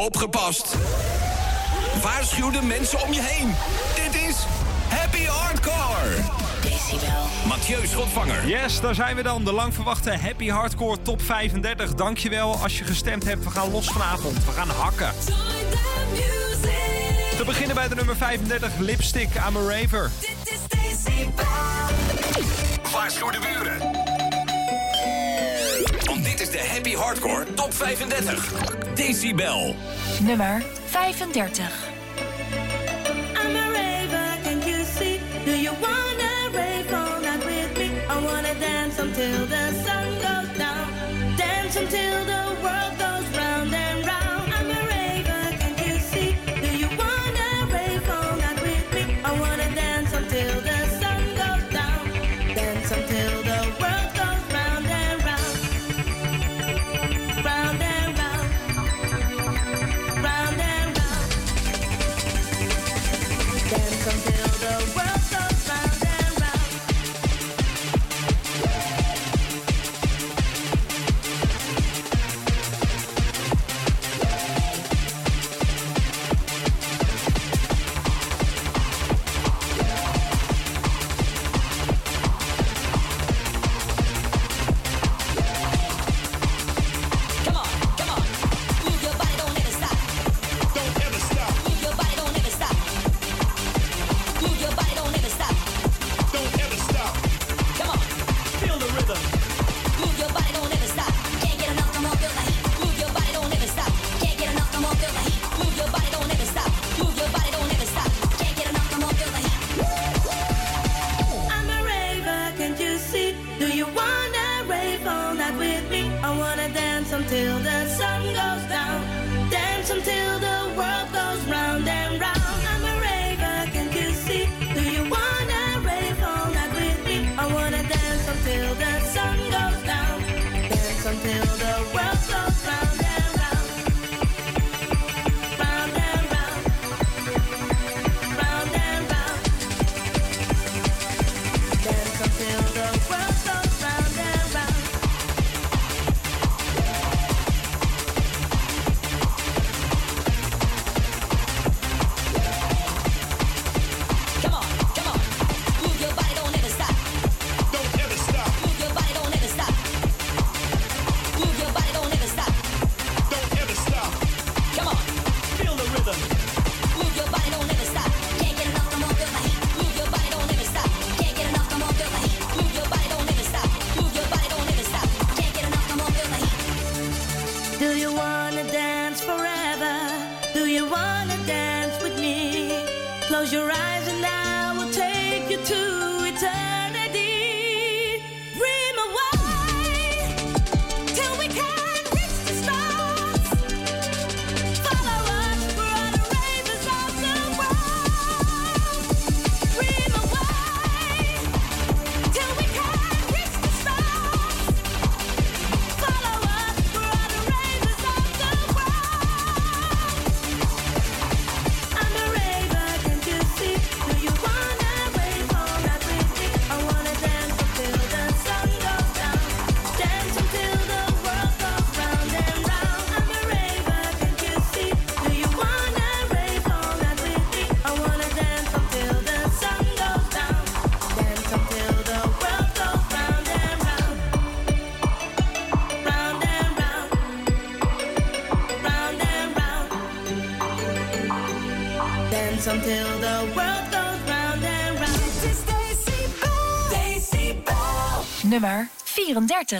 Opgepast. Waarschuw de mensen om je heen. Dit is Happy Hardcore. Mathieu Schotvanger. Yes, daar zijn we dan. De lang verwachte Happy Hardcore Top 35. Dankjewel als je gestemd hebt. We gaan los vanavond. We gaan hakken. We beginnen bij de nummer 35, Lipstick. I'm. Dit is Waarschuw de buren de Happy Hardcore Top 35. Decibel. Nummer 35.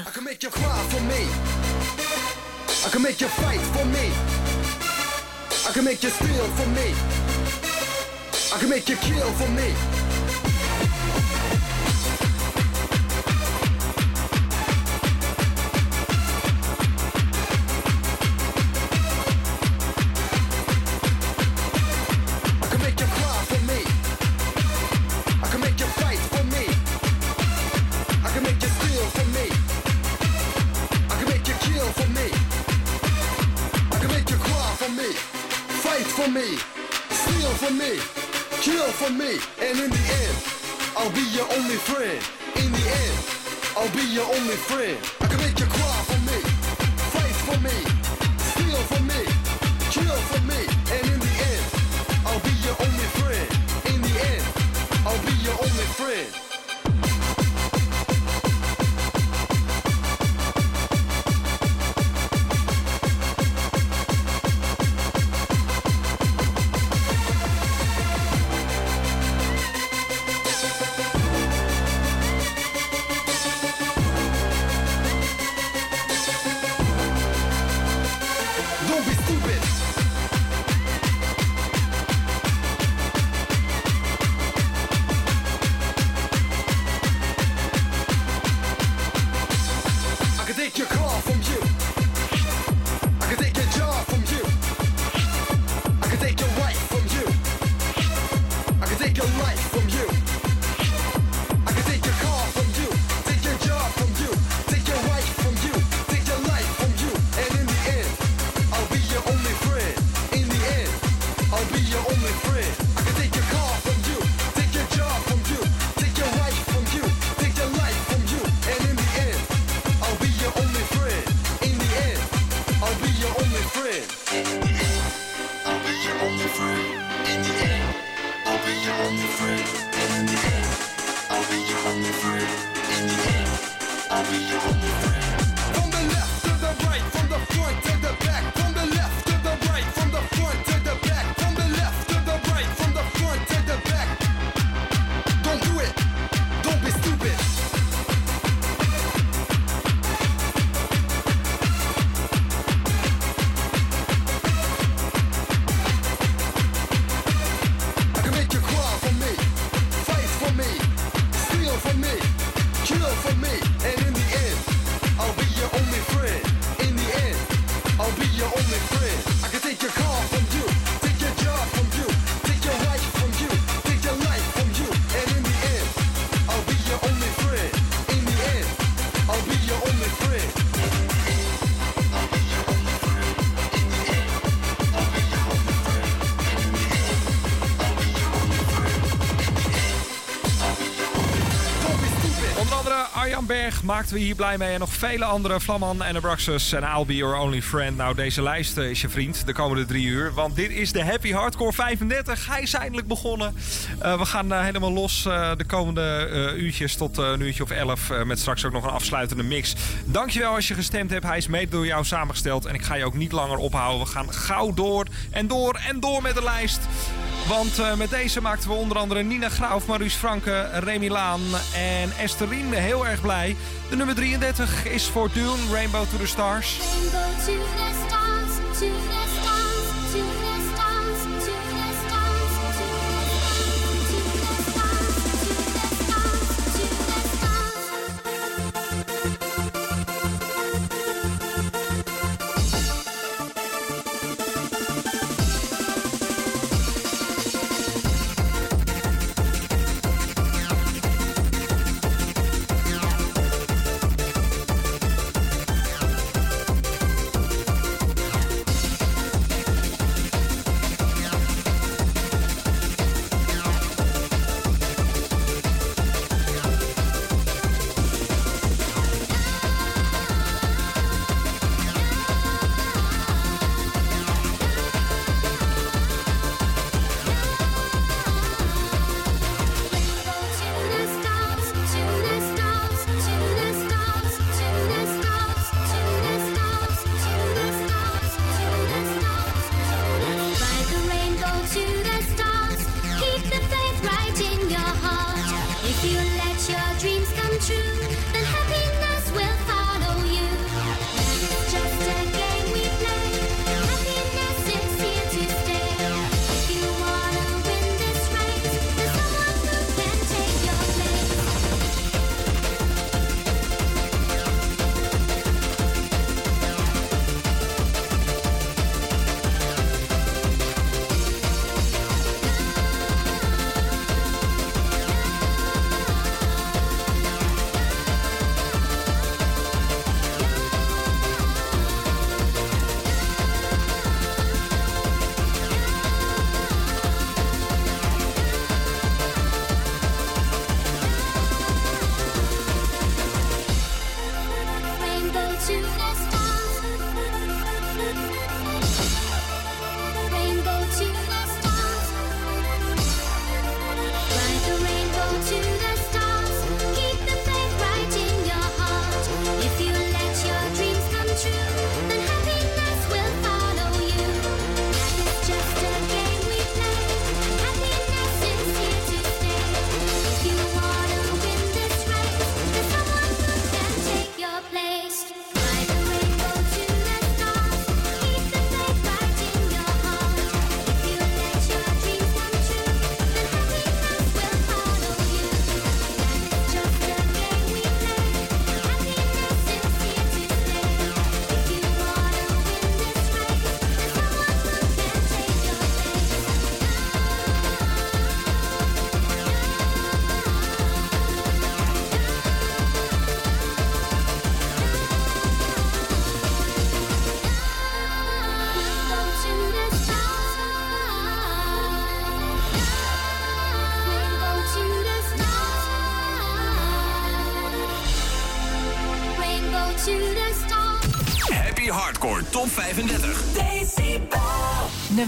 I can make you cry for me. I can make you fight for me. I can make you steal for me. I can make you kill for me. only friend. maakten we hier blij mee. En nog vele andere. en Abraxas. en I'll Be Your Only Friend. Nou, deze lijst eh, is je vriend de komende drie uur. Want dit is de Happy Hardcore 35. Hij is eindelijk begonnen. Eh, we gaan eh, helemaal los de komende uurtjes tot een uurtje of elf. met straks ook nog een afsluitende mix. Dankjewel als je gestemd hebt. Hij is mede door jou samengesteld. En ik ga je ook niet langer ophouden. We gaan gauw door en door en door met de lijst. Want met deze maakten we onder andere Nina Graaf, Marus Franke, Remy Laan en Estherine heel erg blij. De nummer 33 is voor Dune, Rainbow to the Stars.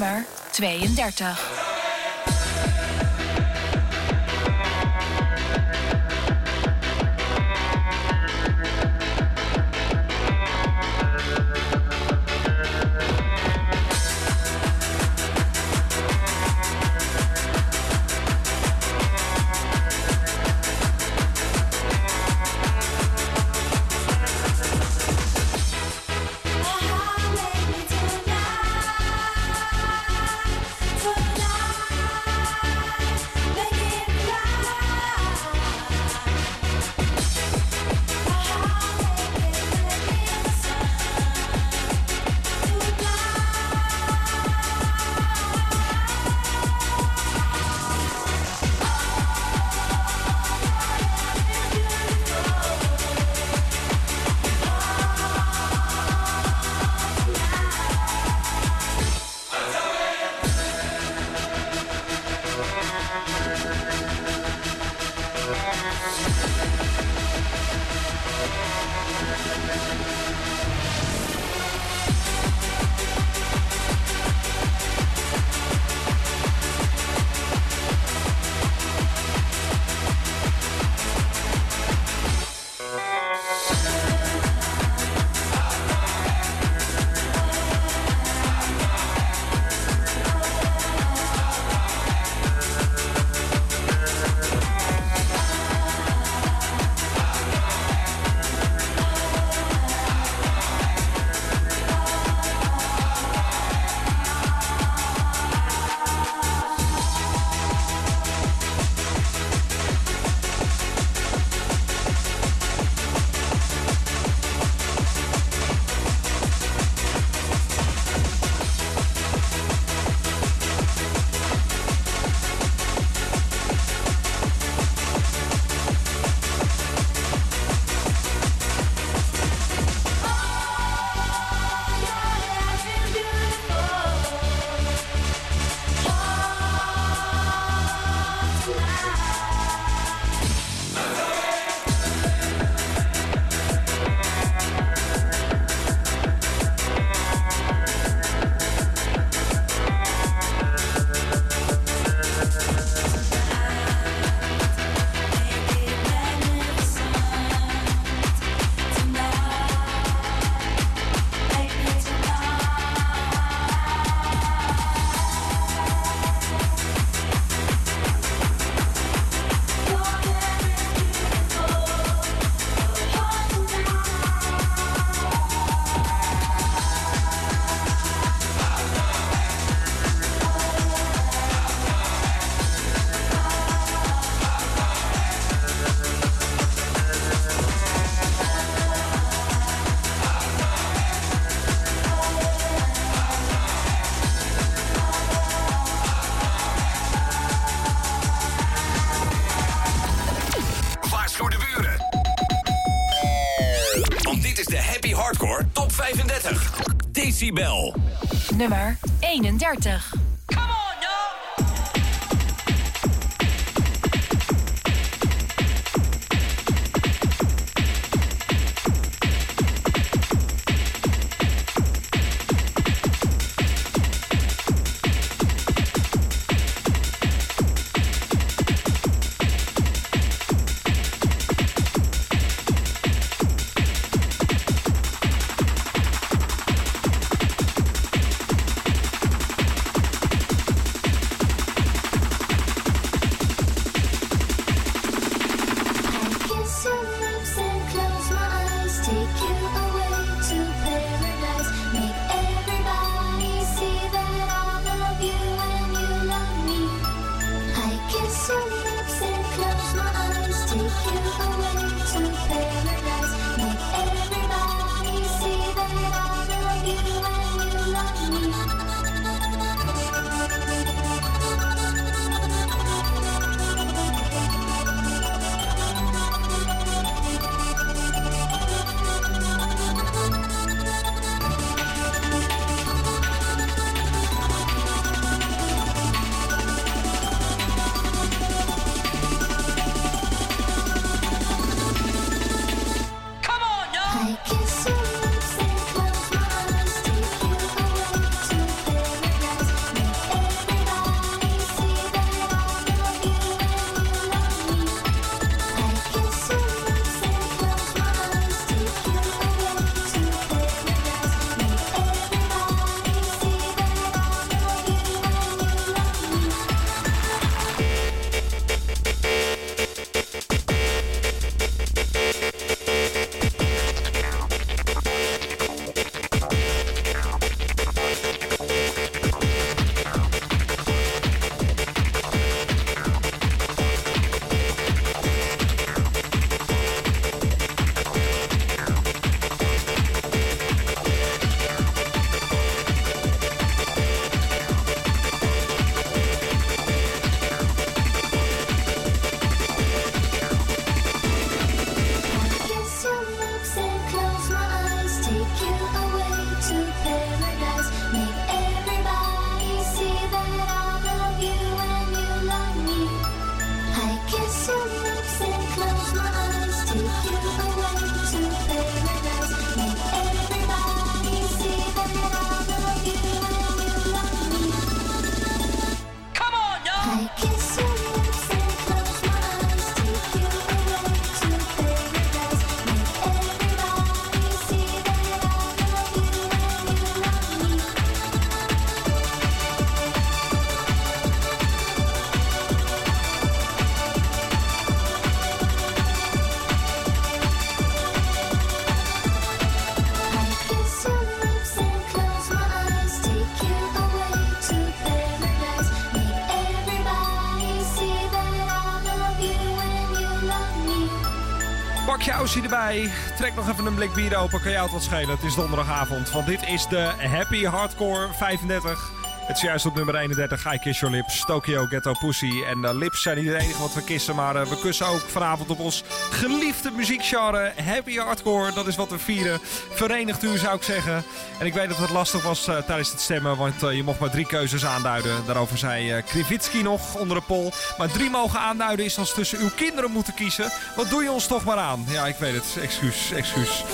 Nummer 32. Nummer 31. Aussie erbij. Trek nog even een blik bier open. Kan jou het wat schelen? Het is donderdagavond. Want dit is de Happy Hardcore 35. Het is juist op nummer 31. I Kiss Your Lips. Tokyo Ghetto Pussy. En de lips zijn niet het enige wat we kissen. Maar eh, we kussen ook vanavond op ons geliefde muziekgenre. Happy Hardcore. Dat is wat we vieren. Verenigt u zou ik zeggen. En ik weet dat het lastig was eh, tijdens het stemmen. Want eh, je mocht maar drie keuzes aanduiden. Daarover zei eh Krivitsky nog onder de poll. Maar drie mogen aanduiden is als tussen uw kinderen moeten kiezen. Wat doe je ons toch maar aan? Ja, ik weet het. Excuus, excuus.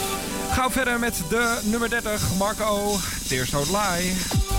Gauw verder met de nummer 30. Marco. Tears Don't Lie.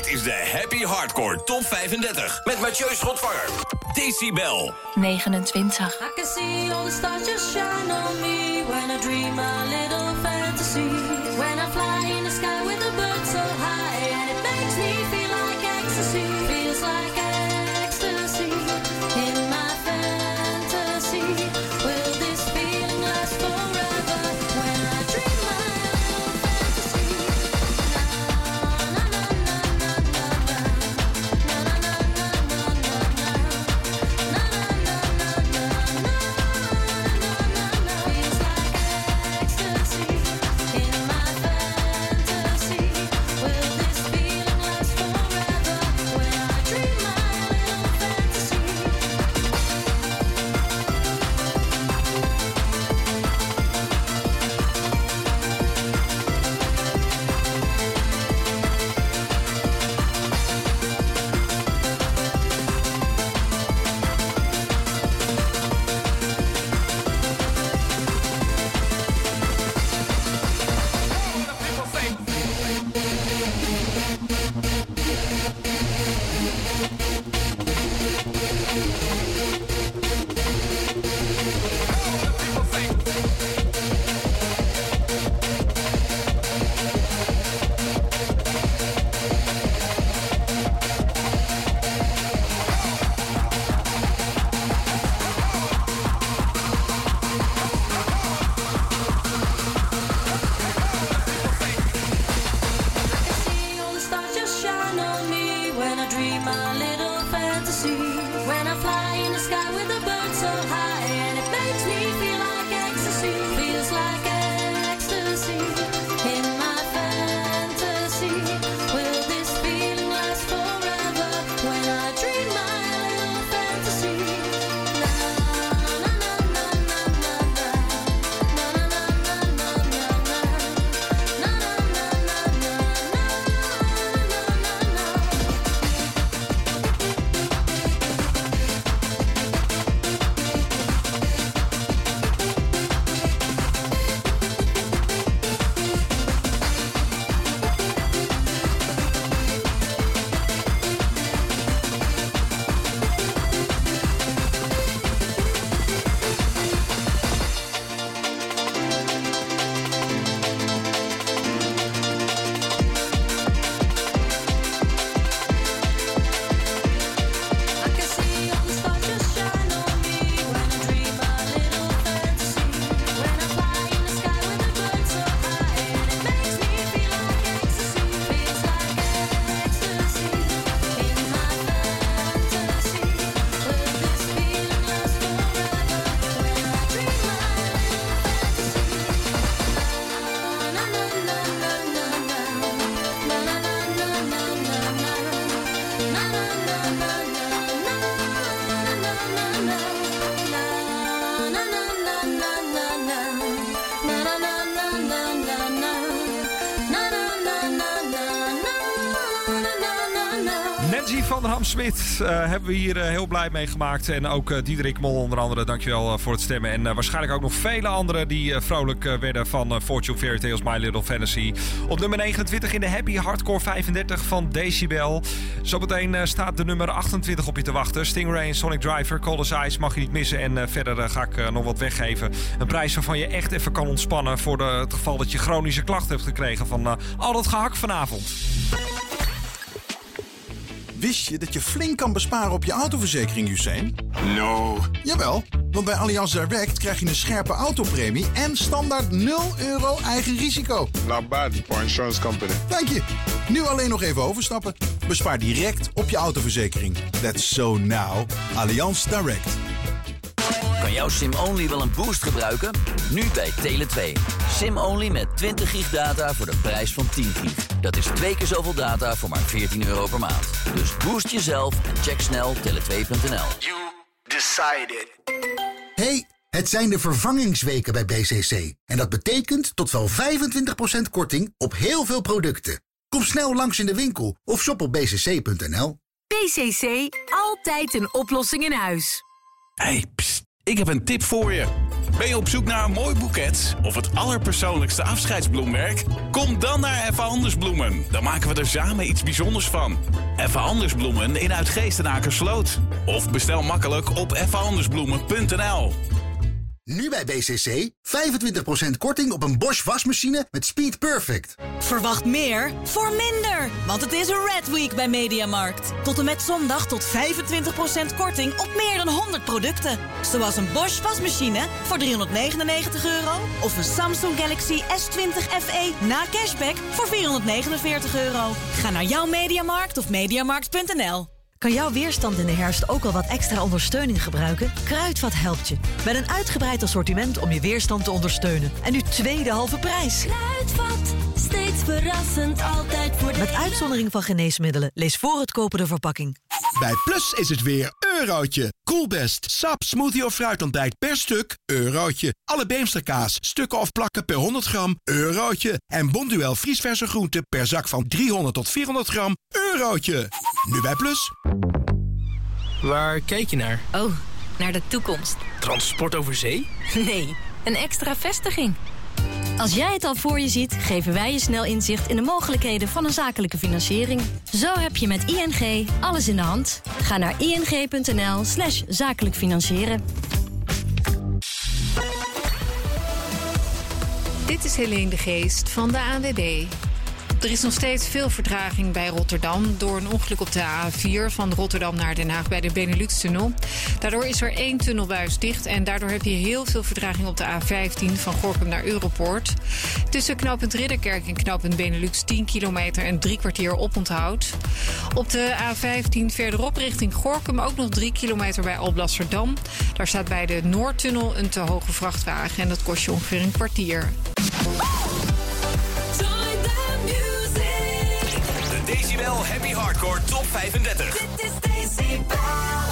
Dit is de Happy Hardcore Top 35 met Mathieu Schotvanger. Decibel. 29. I can see all the stars just shine on me when I dream a little fantasy. When I fly in the sky with a bird Der Ham-Smit eh, hebben we hier eh, heel blij mee gemaakt. En ook eh, Diederik Mol onder andere. Dankjewel voor het stemmen. En waarschijnlijk ook nog vele anderen die vrolijk werden van Fortune Fairy Tales My Little Fantasy. Op nummer 29 in de Happy Hardcore 35 van Decibel. Zometeen staat de nummer 28 op je te wachten. Stingray Sonic Driver, Cold Ice mag je niet missen. En verder ga ik nog wat weggeven. Een prijs waarvan je echt even kan ontspannen... voor het geval dat je chronische klachten hebt gekregen van al dat gehak vanavond. Wist je dat je flink kan besparen op je autoverzekering, Hussein? No. Jawel, want bij Allianz Direct krijg je een scherpe autopremie en standaard 0 euro eigen risico. Not bad for insurance company. Dank je. Nu alleen nog even overstappen. Bespaar direct op je autoverzekering. That's so now. Allianz Direct. Kan jouw SIM-only wel een boost gebruiken? Nu bij Tele2. SIM-only met 20 gig data voor de prijs van 10 gig. Dat is twee keer zoveel data voor maar 14 euro per maand. Dus boost jezelf en check snel tele2.nl. You decided. Hey, het zijn de vervangingsweken bij BCC. En dat betekent tot wel 25% korting op heel veel producten. Kom snel langs in de winkel of shop op bcc.nl. BCC, altijd een oplossing in huis. Hey, pst, ik heb een tip voor je. Ben je op zoek naar een mooi boeket of het allerpersoonlijkste afscheidsbloemwerk? Kom dan naar Effe Andersbloemen. Dan maken we er samen iets bijzonders van. Effe Andersbloemen in Uitgeest. Of bestel makkelijk op effeandersbloemen.nl. Nu bij BCC 25% korting op een Bosch wasmachine met Speed Perfect. Verwacht meer voor minder. Want het is een Red Week bij Mediamarkt. Tot en met zondag tot 25% korting op meer dan 100 producten. Zoals een Bosch wasmachine voor 399 euro. Of een Samsung Galaxy S20 FE na cashback voor 449 euro. Ga naar jouw Mediamarkt of mediamarkt.nl. Kan jouw weerstand in de herfst ook al wat extra ondersteuning gebruiken? Kruidvat helpt je. Met een uitgebreid assortiment om je weerstand te ondersteunen. En nu tweede halve prijs. Kruidvat, steeds verrassend, altijd voor Met uitzondering van geneesmiddelen. Lees voor het kopen de verpakking. Bij Plus is het weer eurotje. Coolbest, sap, smoothie of fruitontbijt per stuk, eurotje. Alle Beemsterkaas, stukken of plakken per 100 gram, eurotje. En Bonduel vriesverse groenten per zak van 300 tot 400 gram, eurotje. Nu bij Plus. Waar kijk je naar? Oh, naar de toekomst. Transport over zee? Nee, een extra vestiging. Als jij het al voor je ziet, geven wij je snel inzicht in de mogelijkheden van een zakelijke financiering. Zo heb je met ING alles in de hand. Ga naar ing.nl slash zakelijk financieren. Dit is Helene de Geest van de ANWB. Er is nog steeds veel vertraging bij Rotterdam door een ongeluk op de A4 van Rotterdam naar Den Haag bij de Benelux-tunnel. Daardoor is er één tunnelbuis dicht en daardoor heb je heel veel vertraging op de A15 van Gorkum naar Europoort. Tussen knooppunt Ridderkerk en knooppunt Benelux 10 kilometer en drie kwartier oponthoud. Op de A15 verderop richting Gorkum ook nog 3 kilometer bij Alblasserdam. Daar staat bij de Noordtunnel een te hoge vrachtwagen en dat kost je ongeveer een kwartier. Decibel Happy Hardcore Top 35. Dit is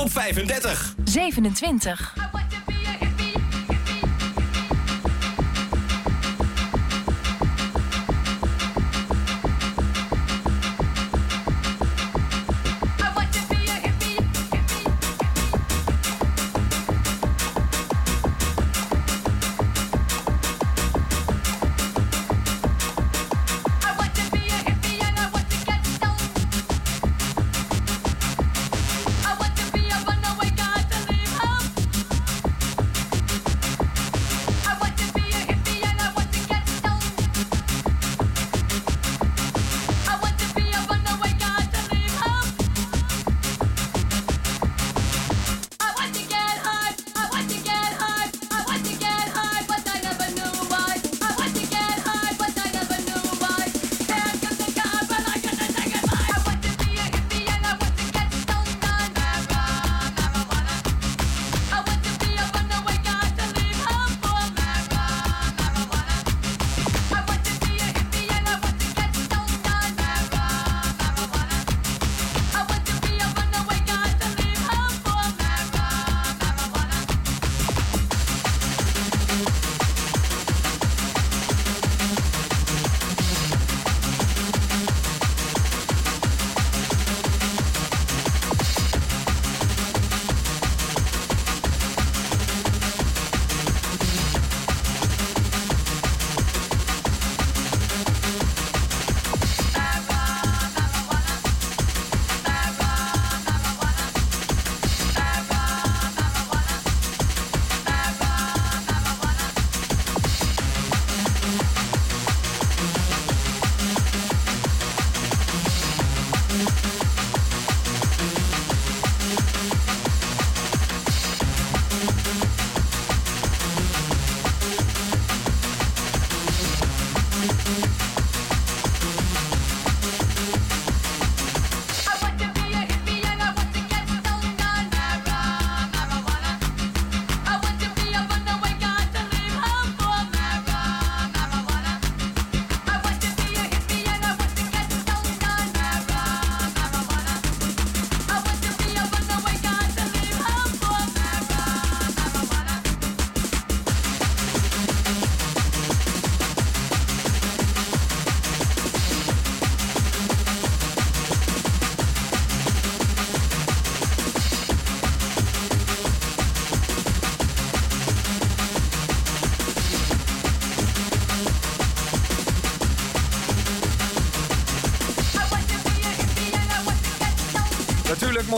Top 35. 27.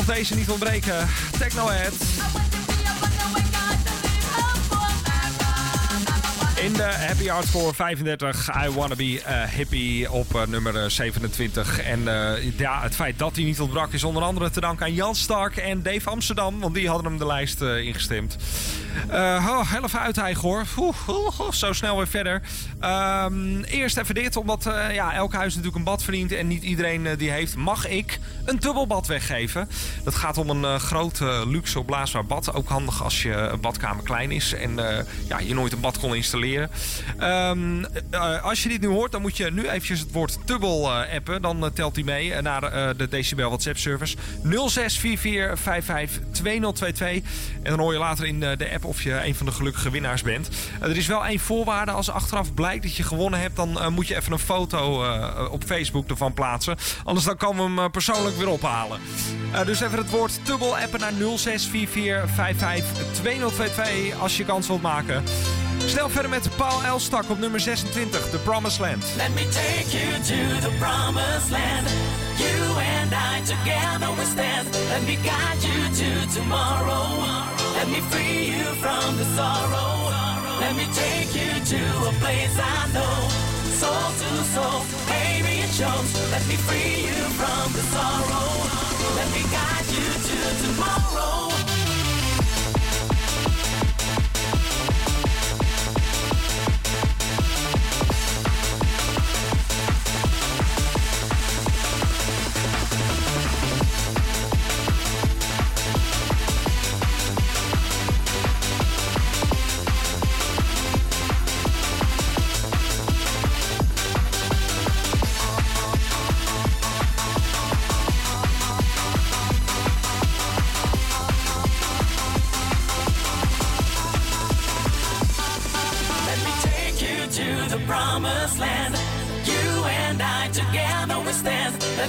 Mocht deze niet ontbreken. Technohead. In de Happy Hardcore 35, I Wanna Be a Hippie op eh, nummer 27. En eh, ja, het feit dat hij niet ontbrak is onder andere te danken aan Jan Stark en Dave Amsterdam. Want die hadden hem de lijst eh, ingestemd. Eh oh, heel even uithijgen hoor. Zo snel weer verder. Ehm, eerst even dit, omdat eh, ja, elk huis natuurlijk een bad verdient. En niet iedereen eh, die heeft, mag ik een dubbelbad weggeven. Dat gaat om een eh, groot eh, luxe opblaasbaar bad. Ook handig als je badkamer klein is en eh, ja, je nooit een bad kon installeren. Ehm, eh, als je dit nu hoort, dan moet je nu eventjes het woord dubbel eh, appen. Dan eh, telt hij mee eh, naar eh, de Decibel WhatsApp service 0644552022. En dan hoor je later in eh, de app of je een van de gelukkige winnaars bent. Eh, er is wel één voorwaarde. Als achteraf blijkt dat je gewonnen hebt, dan eh, moet je even een foto eh, op Facebook ervan plaatsen. Anders dan kan we hem eh, persoonlijk weer ophalen. Eh, dus even het woord dubbel appen naar 0644552022 als je kans wilt maken. Snel verder met Paul Elstak op nummer 26, The Promised Land. Let me take you to the promised land. You and I together we. Let me guide you to tomorrow. Let me free you from the sorrow. Let me take you to a place I know. Soul to soul, baby it shows. Let me free you from the sorrow. Let me guide you to tomorrow.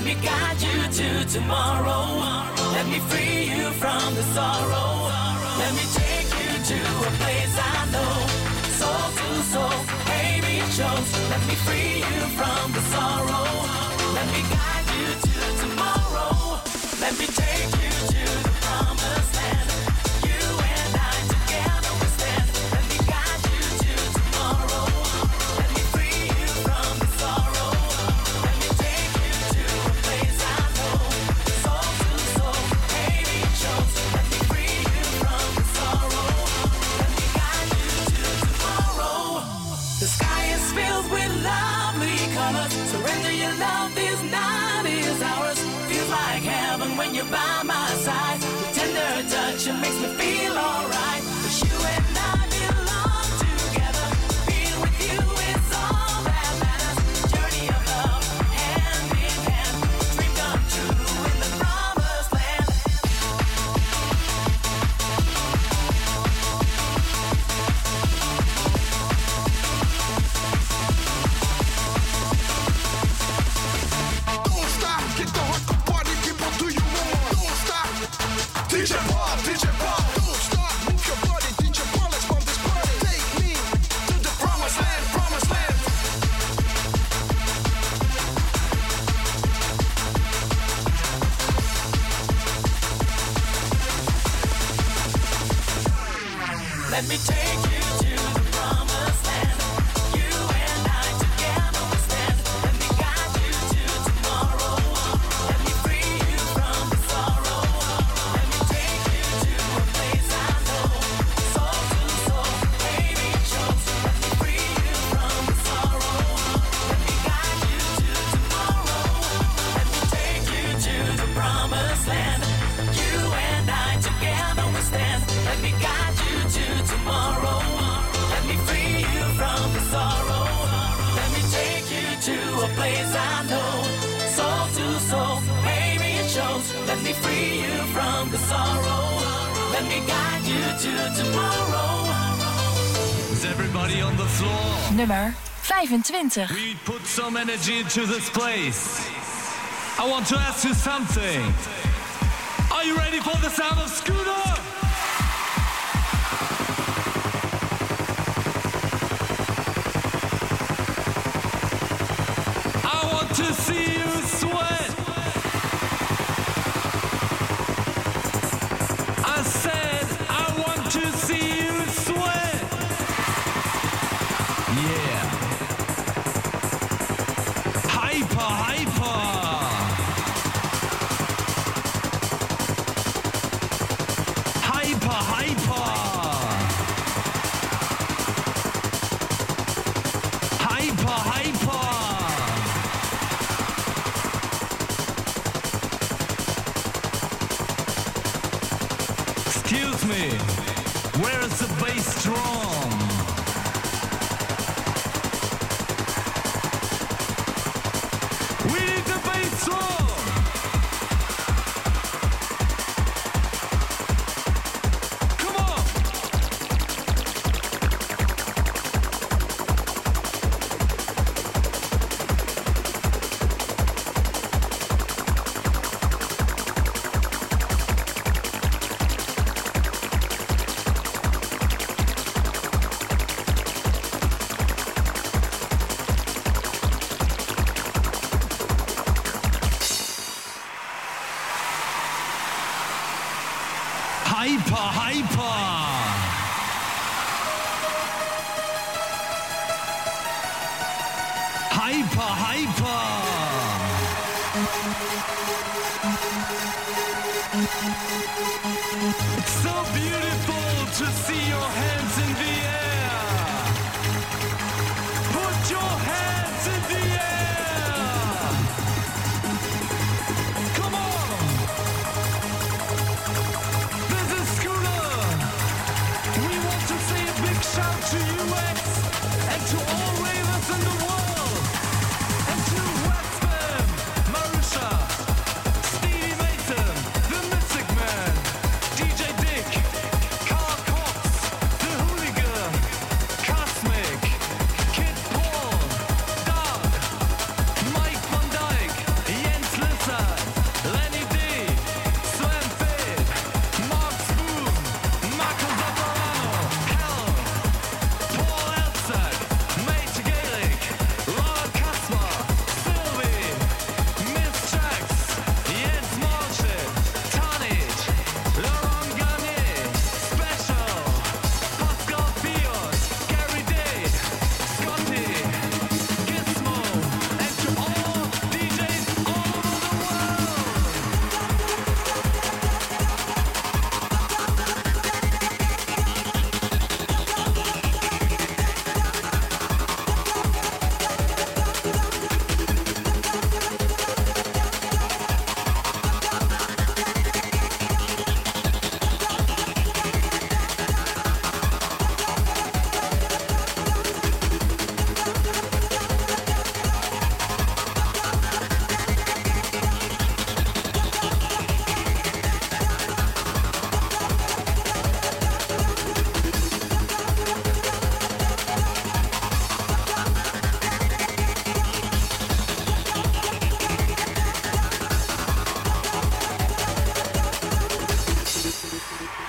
Let me guide you to tomorrow. Let me free you from the sorrow. Let me take you to a place I know. Soul to soul, baby shows. Let me free you from the sorrow. Let me guide you to tomorrow. Let me take you to the promised land. when you're by my side. Your tender touch, it makes me feel alright. 20. We put some energy into this place. I want to ask you something. Are you ready for the sound of school?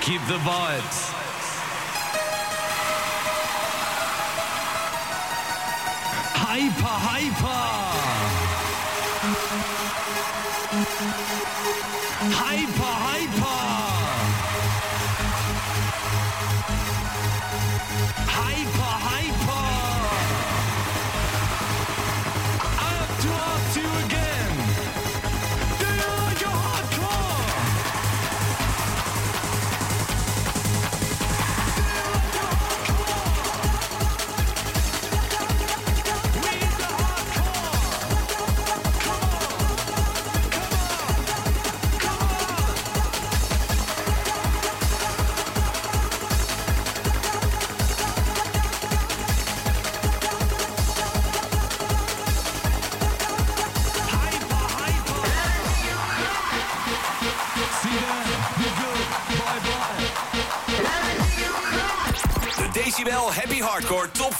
The vibes. Hyper, hyper. Hyper, hyper. Hyper, hyper. Have to ask you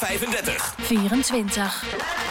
35. 24.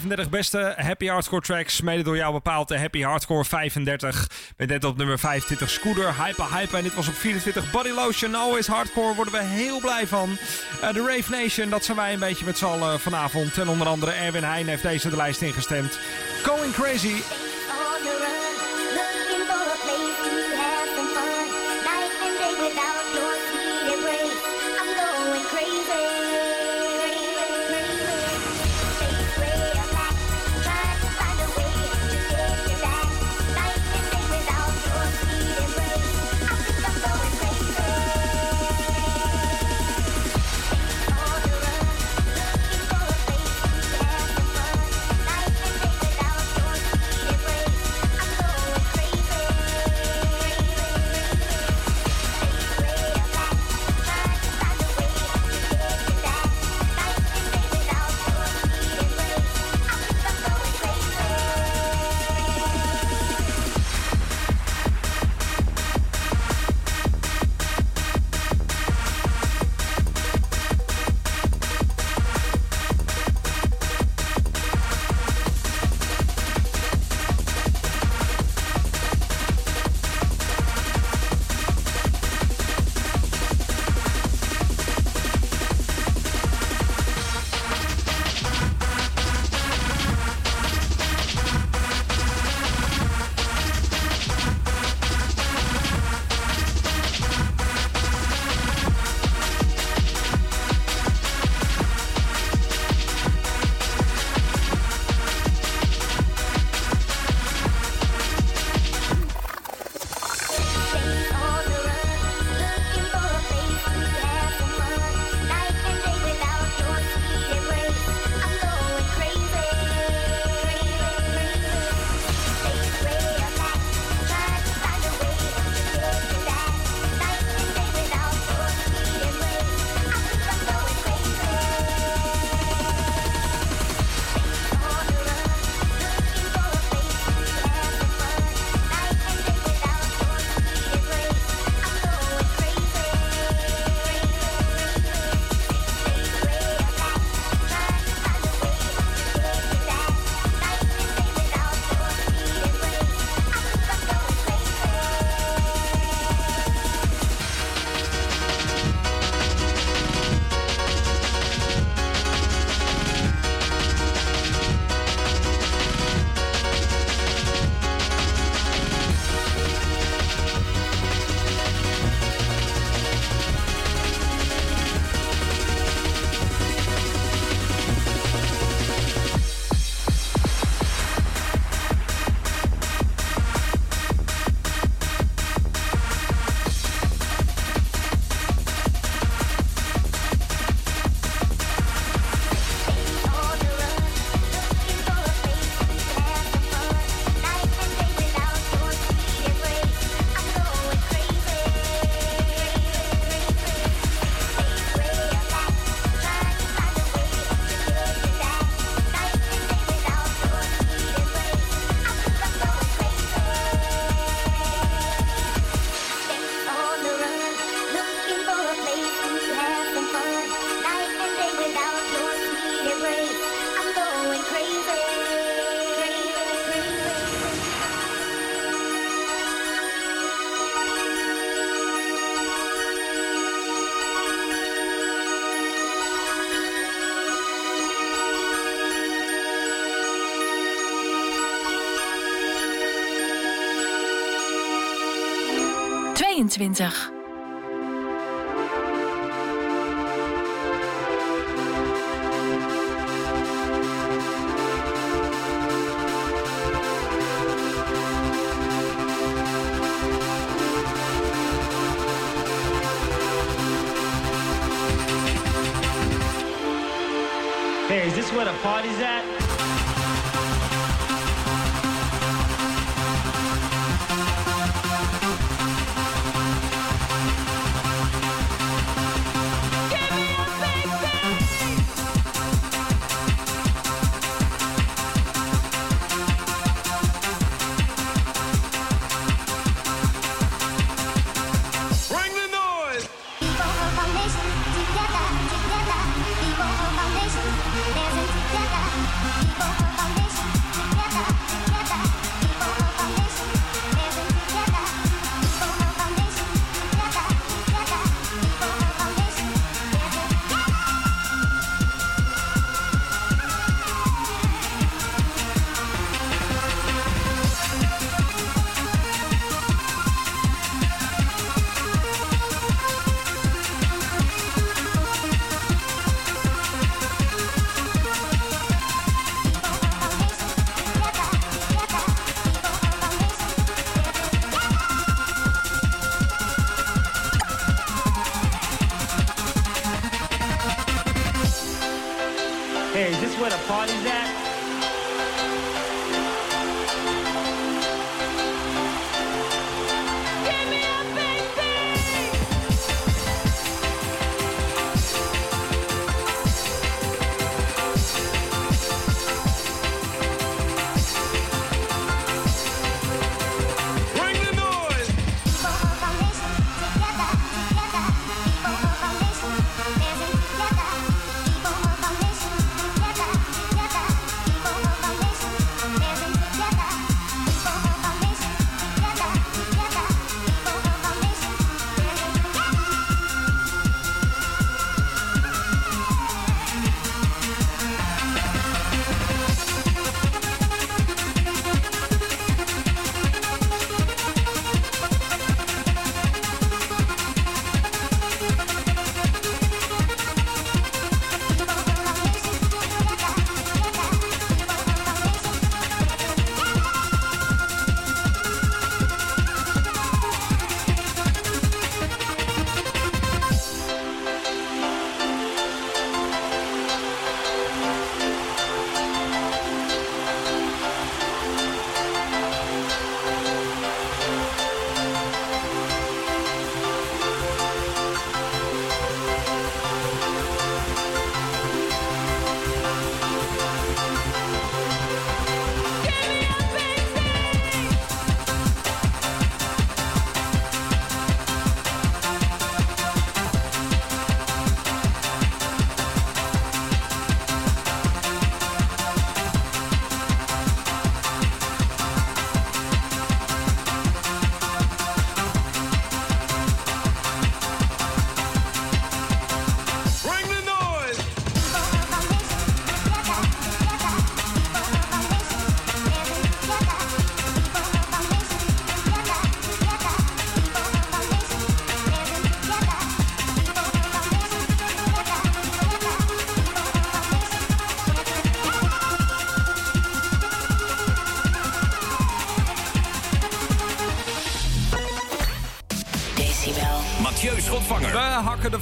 35 beste Happy Hardcore tracks. Mede door jou bepaald de Happy Hardcore 35. Met net op nummer 25 Scooter, Hyper Hyper. En dit was op 24 Body Lotion. Always Hardcore, worden we heel blij van. Eh, de Rave Nation, dat zijn wij een beetje met z'n allen vanavond. En onder andere Erwin Heijn heeft deze de lijst ingestemd. Going Crazy. 22.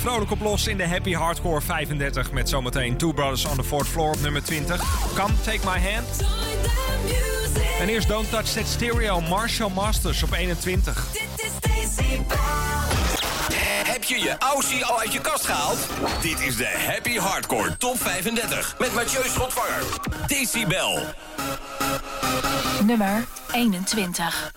Vrolijk op los in de Happy Hardcore 35 met zometeen Two Brothers on the Fourth Floor op nummer 20. Come Take My Hand. En eerst Don't Touch That Stereo, Marshall Masters op 21. Heb je je Aussie al uit je kast gehaald? Dit is de Happy Hardcore Top 35 met Mathieu Schotvanger. Decibel. Nummer 21.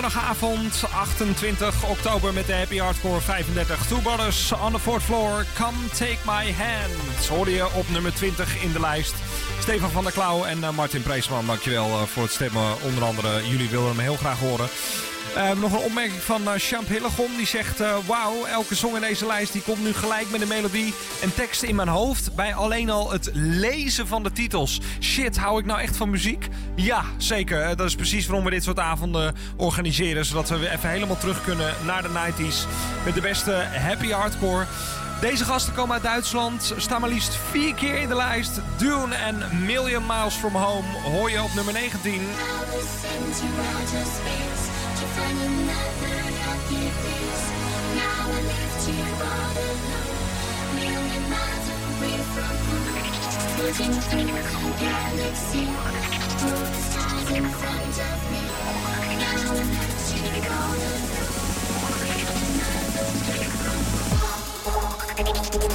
Donderdagavond 28 oktober met de Happy Hardcore 35. Two Brothers on the fourth floor. Come take my hand. hoor je op nummer 20 in de lijst. Stefan van der Klauw en uh, Martin Preesman, dankjewel uh, voor het stemmen. Onder andere, jullie wilden hem heel graag horen. Ehm, nog een opmerking van eh, Champ Hillegom. Die zegt, uh, wauw, elke song in deze lijst die komt nu gelijk met een melodie en tekst in mijn hoofd. Bij alleen al het lezen van de titels. Shit, hou ik nou echt van muziek? Ja, zeker. Eh, dat is precies waarom we dit soort avonden organiseren. Zodat we weer even helemaal terug kunnen naar de 90s. Met de beste happy hardcore. Deze gasten komen uit Duitsland, staan maar liefst vier keer in de lijst. Dune en Million Miles From Home hoor je op nummer 19. Thank you.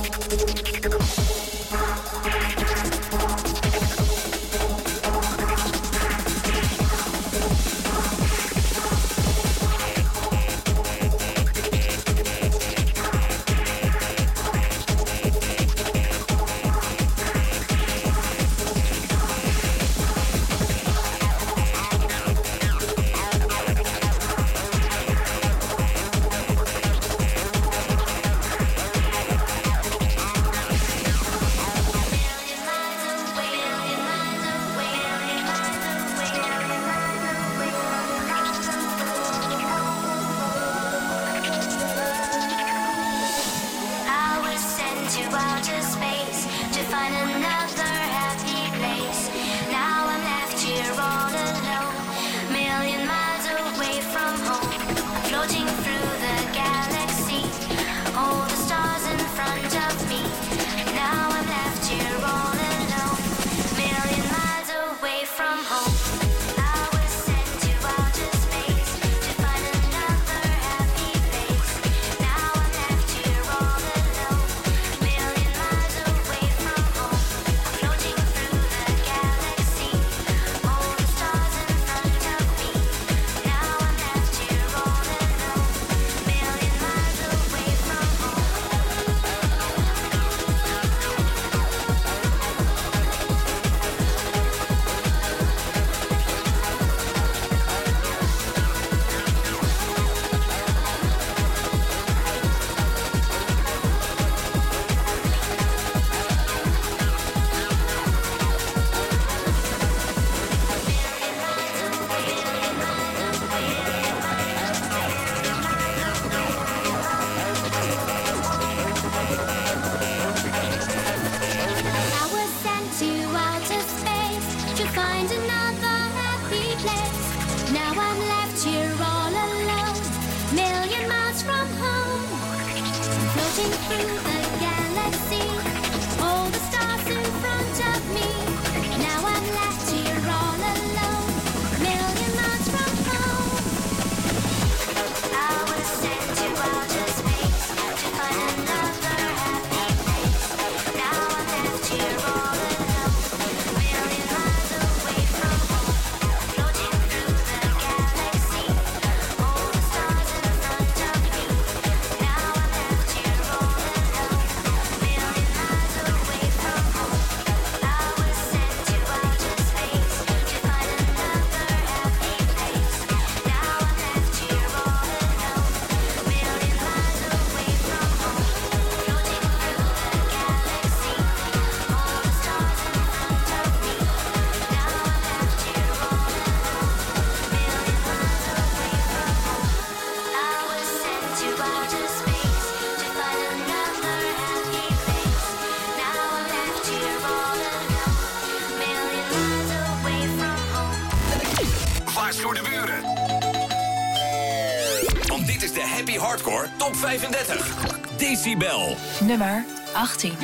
35. Decibel. Nummer 18.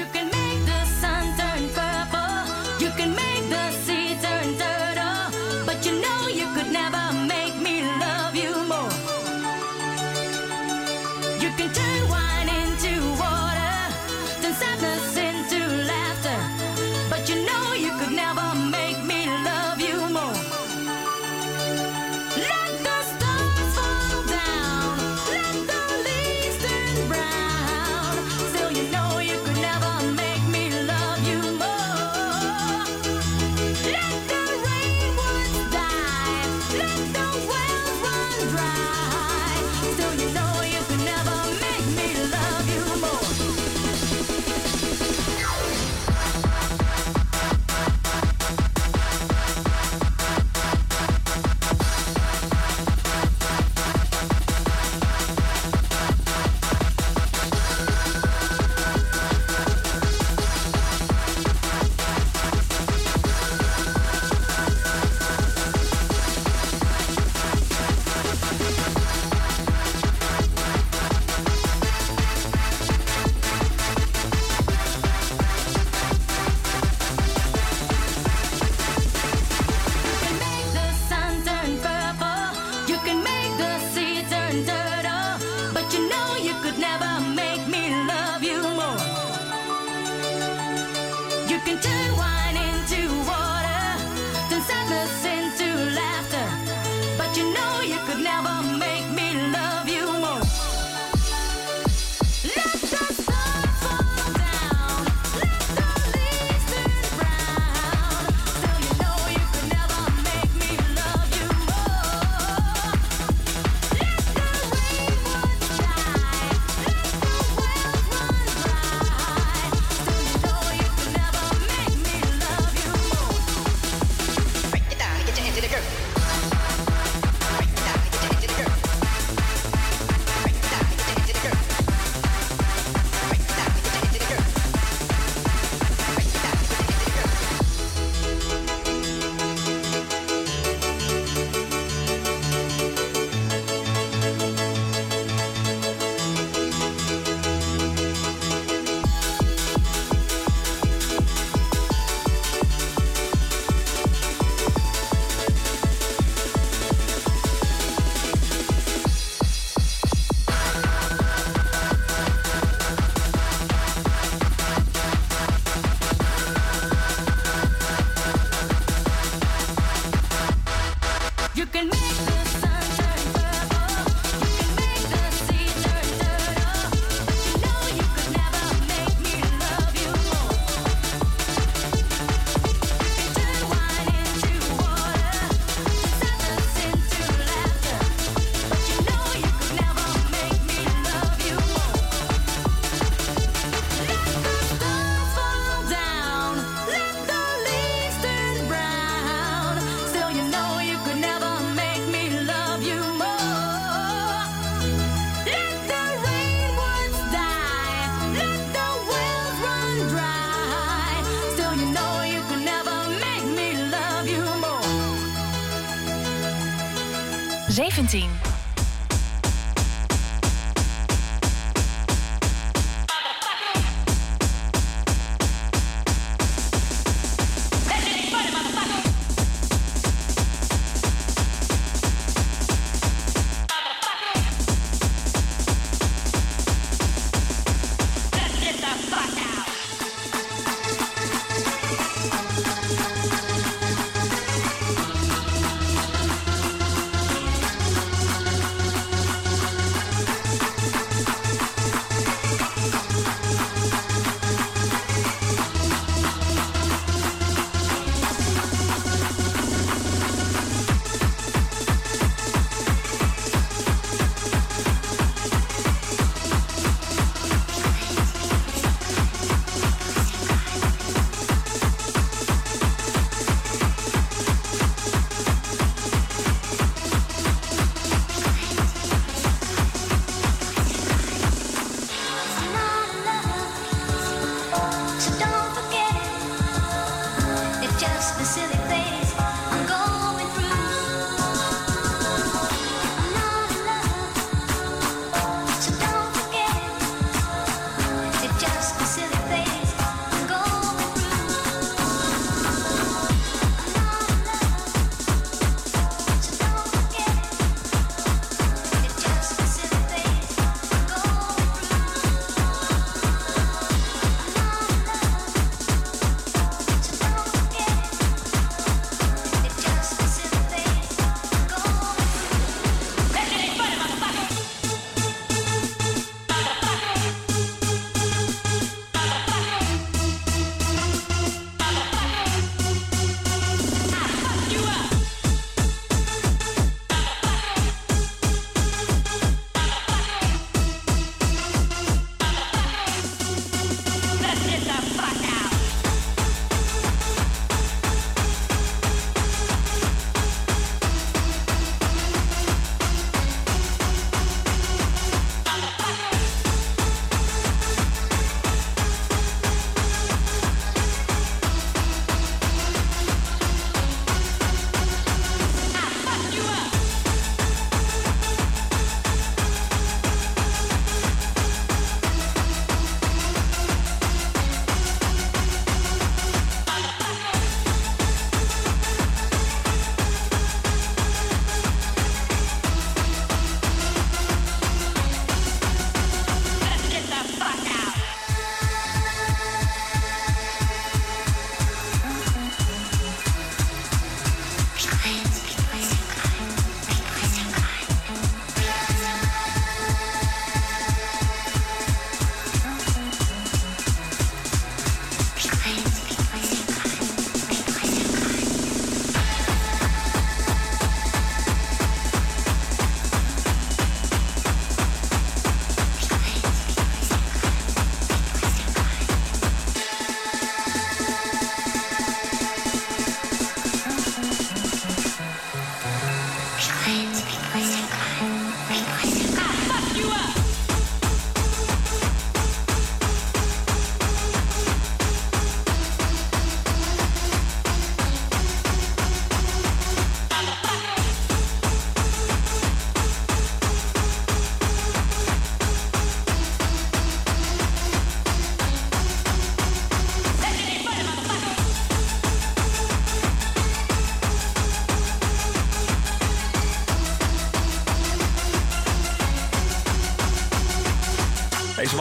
17.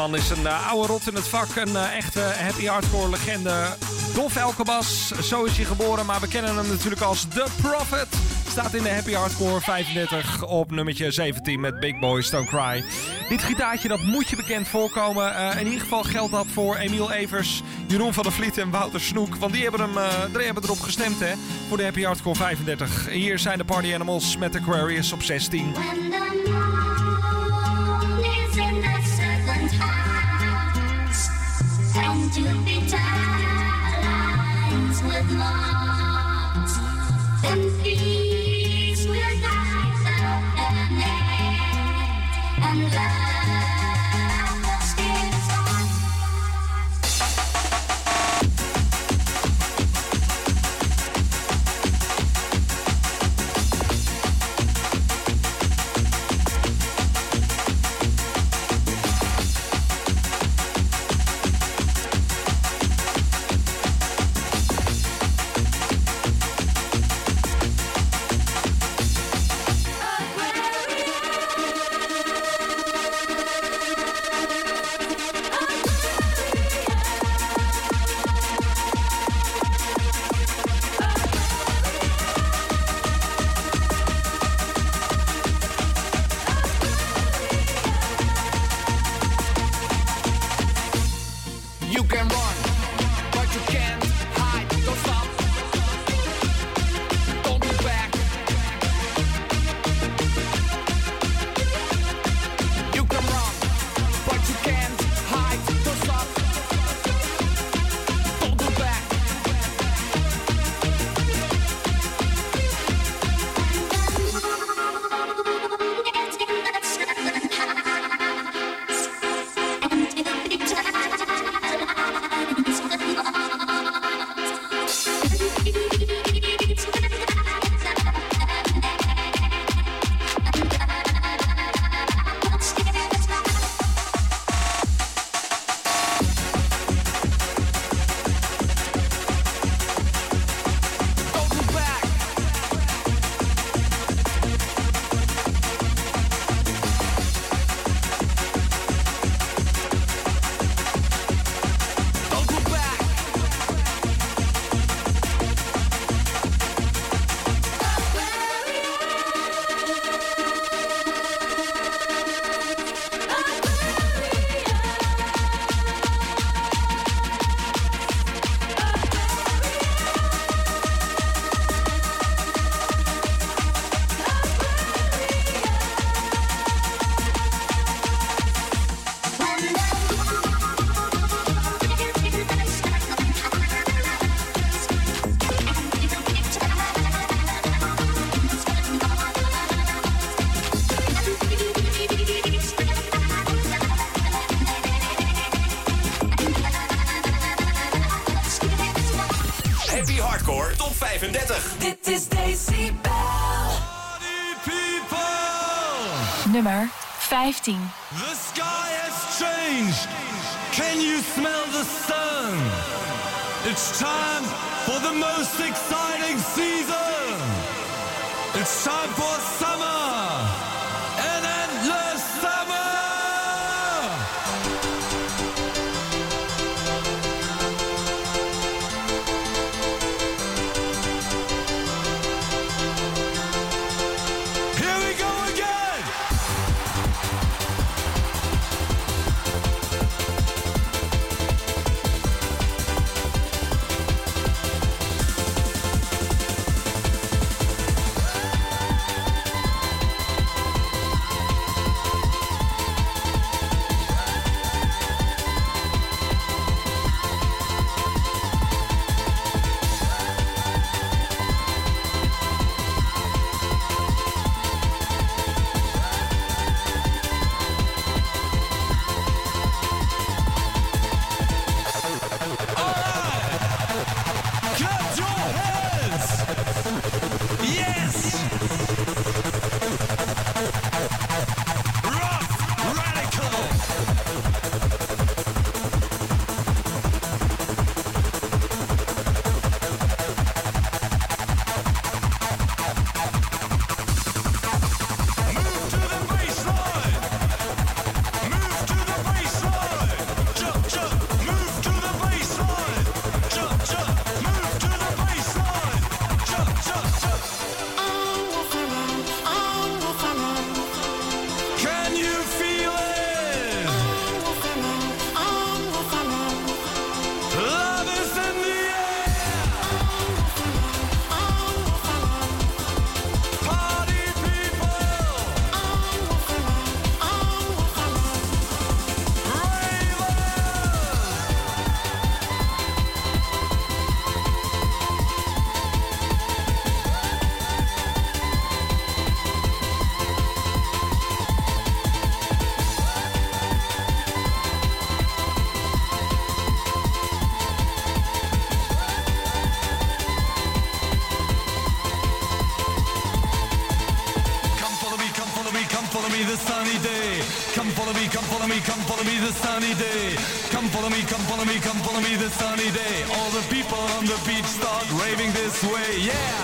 Man is een eh, oude rot in het vak. Een eh, echte happy hardcore legende. Dolf Elkebas, zo is hij geboren. Maar we kennen hem natuurlijk als The Prophet. Staat in de Happy Hardcore 35 op nummertje 17 met Big Boys Don't Cry. Dit gitaartje dat moet je bekend voorkomen. Eh, in ieder geval geldt dat voor Emiel Evers, Jeroen van der Vliet en Wouter Snoek. Want die hebben, hem, die hebben erop gestemd hè, voor de Happy Hardcore 35. Hier zijn de Party Animals met Aquarius op 16. Hardcore Top 35. Dit is Decibel. Nummer 15. The sky has changed. Can you smell the sun? It's time for the most exciting season. It's time for sunny day. All the people on the beach start raving this way, yeah.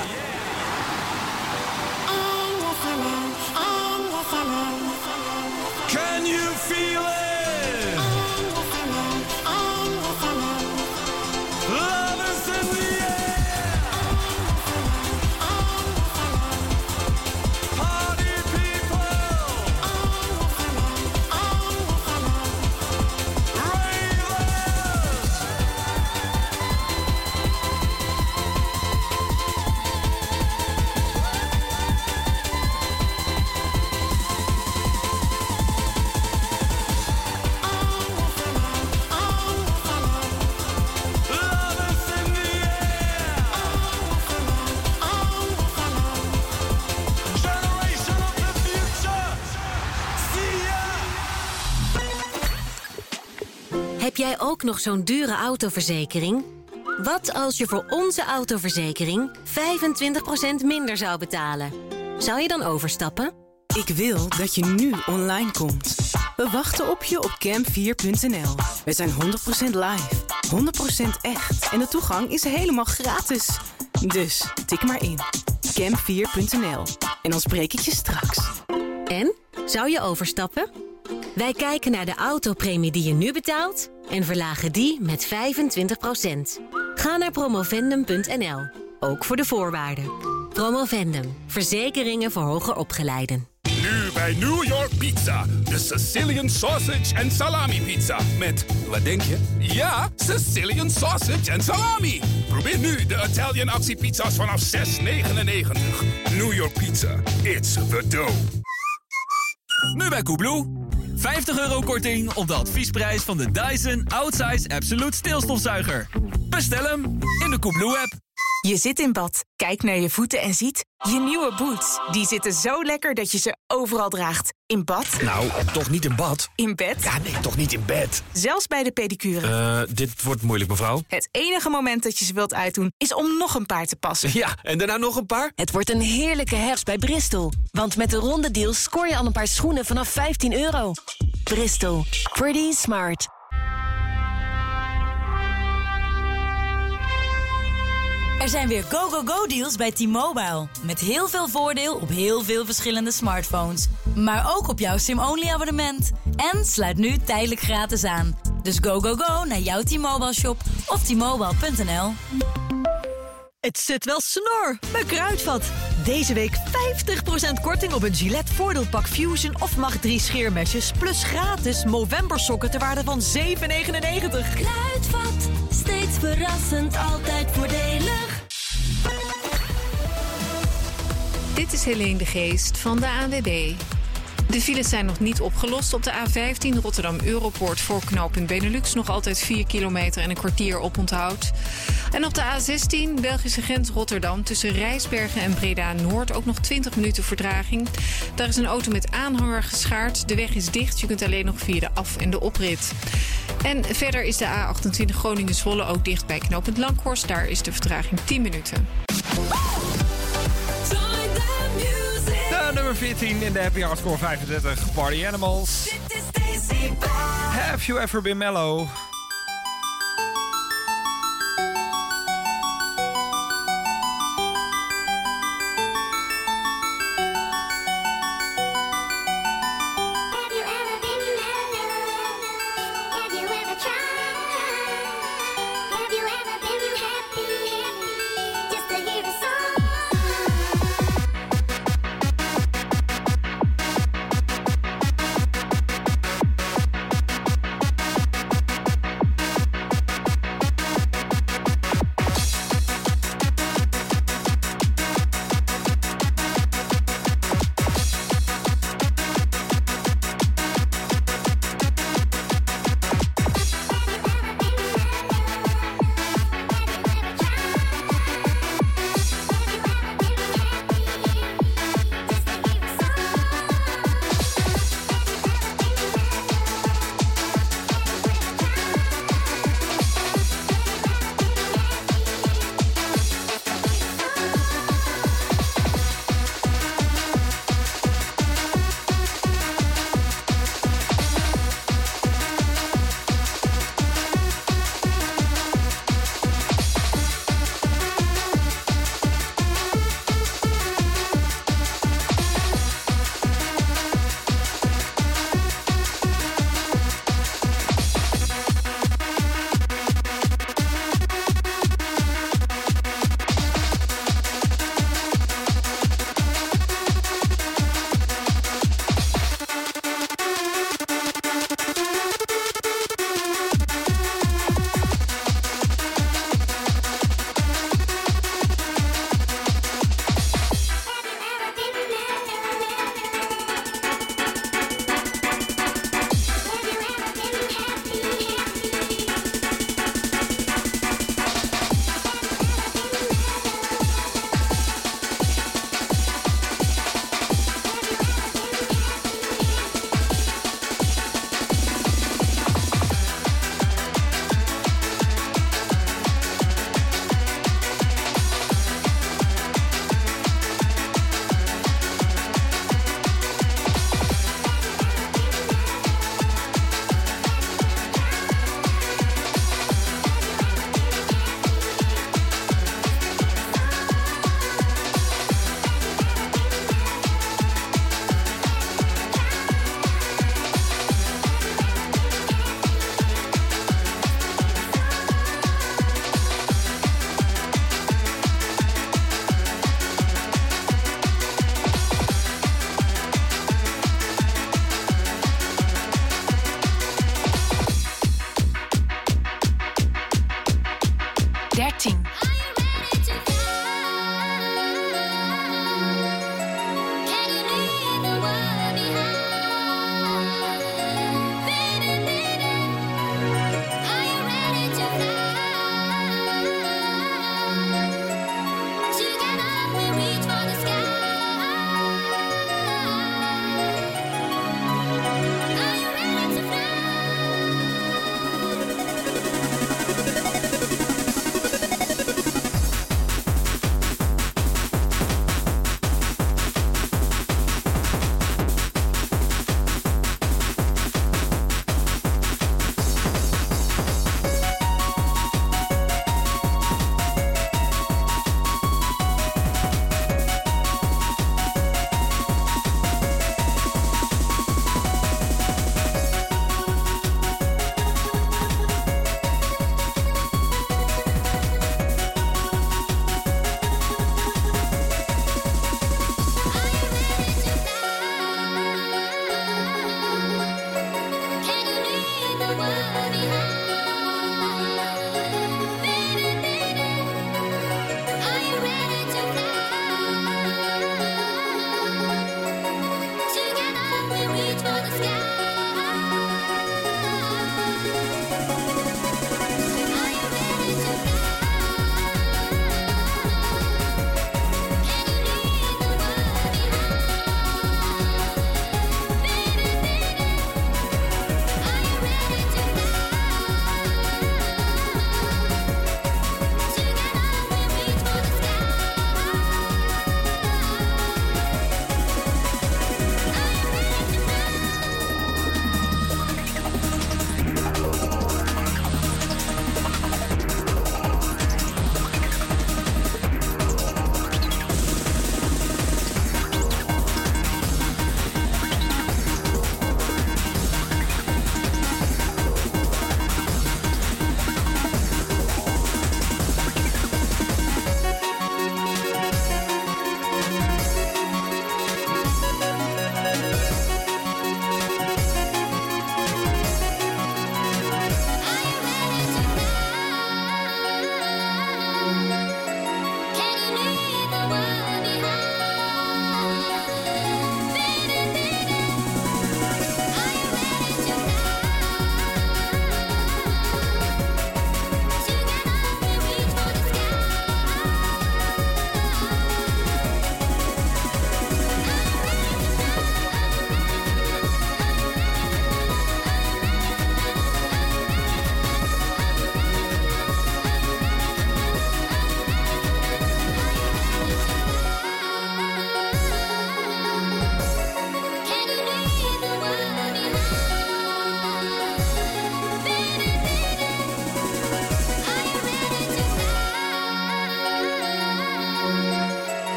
Nog zo'n dure autoverzekering? Wat als je voor onze autoverzekering 25% minder zou betalen? Zou je dan overstappen? Ik wil dat je nu online komt. We wachten op je op cam4.nl. We zijn 100% live, 100% echt en de toegang is helemaal gratis. Dus tik maar in. cam4.nl. En dan spreek ik je straks. En? Zou je overstappen? Wij kijken naar de autopremie die je nu betaalt en verlagen die met 25%. Ga naar promovendum.nl, ook voor de voorwaarden. Promovendum, verzekeringen voor hoger opgeleiden. Nu bij New York Pizza. De Sicilian Sausage en Salami Pizza. Met, wat denk je? Ja, Sicilian Sausage en Salami. Probeer nu de Italian actiepizza's vanaf 6,99. New York Pizza. It's the dough. Nu bij Koebloe. 50 euro korting op de adviesprijs van de Dyson Outsize Absolute stilstofzuiger. Bestel hem in de Koebloe-app. Je zit in bad, kijkt naar je voeten en ziet... je nieuwe boots. Die zitten zo lekker dat je ze overal draagt. In bad, Nou, toch niet in bad? in bed, Ja, nee, toch niet in bed? zelfs bij de pedicure. Eh, dit wordt moeilijk, mevrouw. Het enige moment dat je ze wilt uitdoen... is om nog een paar te passen. Ja, en daarna nog een paar? Het wordt een heerlijke herfst bij Bristol. Want met de ronde deals scoor je al een paar schoenen vanaf 15 euro. Bristol. Pretty smart. Er zijn weer go-go-go-deals bij T-Mobile. Met heel veel voordeel op heel veel verschillende smartphones. Maar ook op jouw SIM-only abonnement. En sluit nu tijdelijk gratis aan. Dus go-go-go naar jouw T-Mobile shop of t-mobile.nl. Het zit wel snor bij Kruidvat. Deze week 50% korting op een Gillette voordeelpak Fusion of Mag 3 scheermesjes... plus gratis Movember sokken ter waarde van 7,99. Kruidvat, verrassend, altijd voordelig. Dit is Helene de Geest van de ANWB. De files zijn nog niet opgelost. Op de A15 Rotterdam-Europoort voor knooppunt Benelux... nog altijd 4 kilometer en een kwartier oponthoud. En op de A16 Belgische grens Rotterdam... tussen Rijsbergen en Breda-Noord ook nog 20 minuten verdraging. Daar is een auto met aanhanger geschaard. De weg is dicht, je kunt alleen nog via de af- en de oprit. En verder is de A28 Groningen-Zwolle ook dicht bij knooppunt Langhorst. Daar is de vertraging 10 minuten. Nummer 14 in de Happy Hardcore 35 Party Animals. Have you ever been mellow?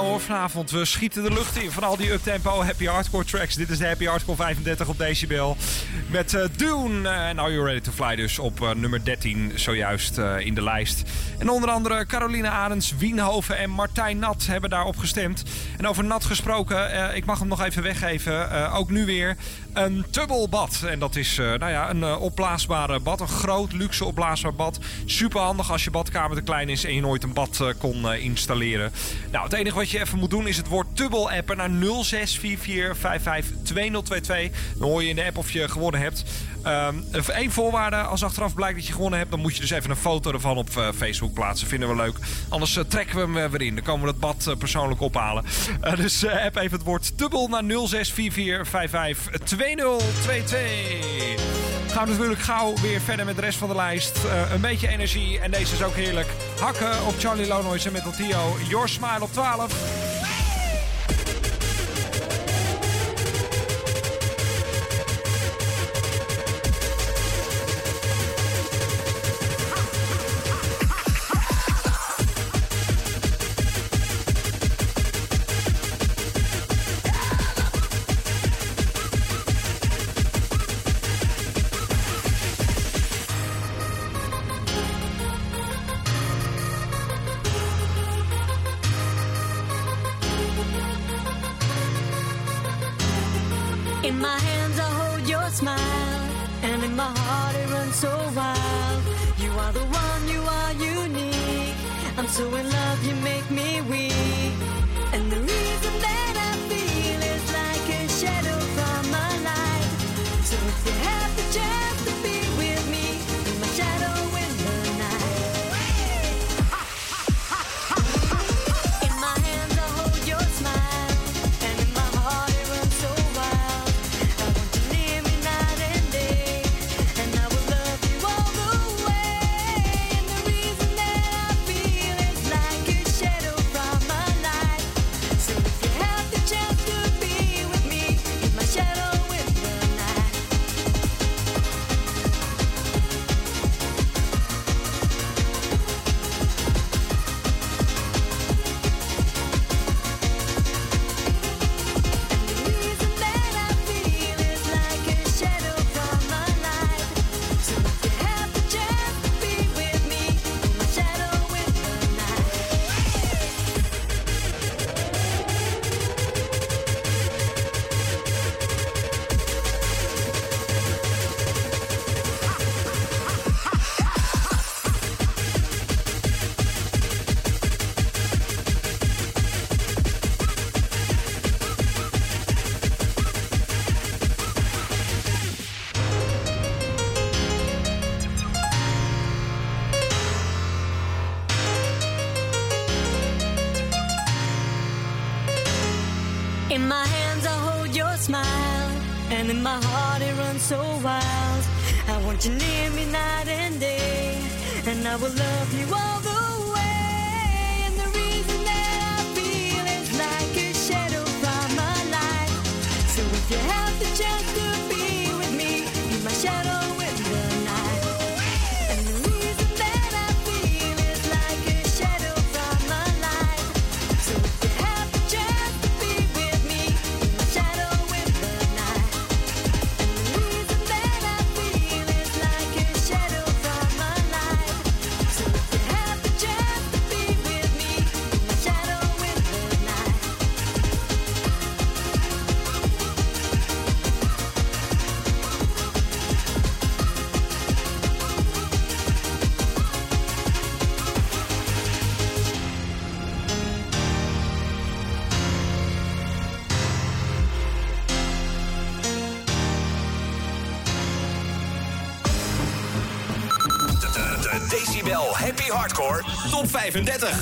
Vanavond. We schieten de lucht in van al die uptempo happy hardcore tracks. Dit is de Happy Hardcore 35 op Decibel. Met eh, Dune en Are You Ready to Fly dus op eh, nummer 13 zojuist eh, in de lijst. En onder andere Caroline Arends, Wienhoven en Martijn Nat hebben daarop gestemd. En over Nat gesproken, eh, ik mag hem nog even weggeven. eh, ook nu weer een tubbelbad. En dat is eh, nou ja, een eh, opblaasbare bad. Een groot, luxe opblaasbaar bad. Super handig als je badkamer te klein is en je nooit een bad eh, kon installeren. Nou, het enige wat je even moet doen is het woord tubbel appen naar 0644552022. Dan hoor je in de app of je gewonnen hebt. Eén voorwaarde, als achteraf blijkt dat je gewonnen hebt, dan moet je dus even een foto ervan op eh, Facebook plaatsen. Vinden we leuk. Anders eh, trekken we hem eh, weer in. Dan komen we dat bad persoonlijk ophalen. Dus app even het woord tubbel naar 0644552022. Gaan we natuurlijk gauw weer verder met de rest van de lijst. Een beetje energie en deze is ook heerlijk. Hakken op Charlie Lonois en Metal Tio. Your Smile op 12. 35.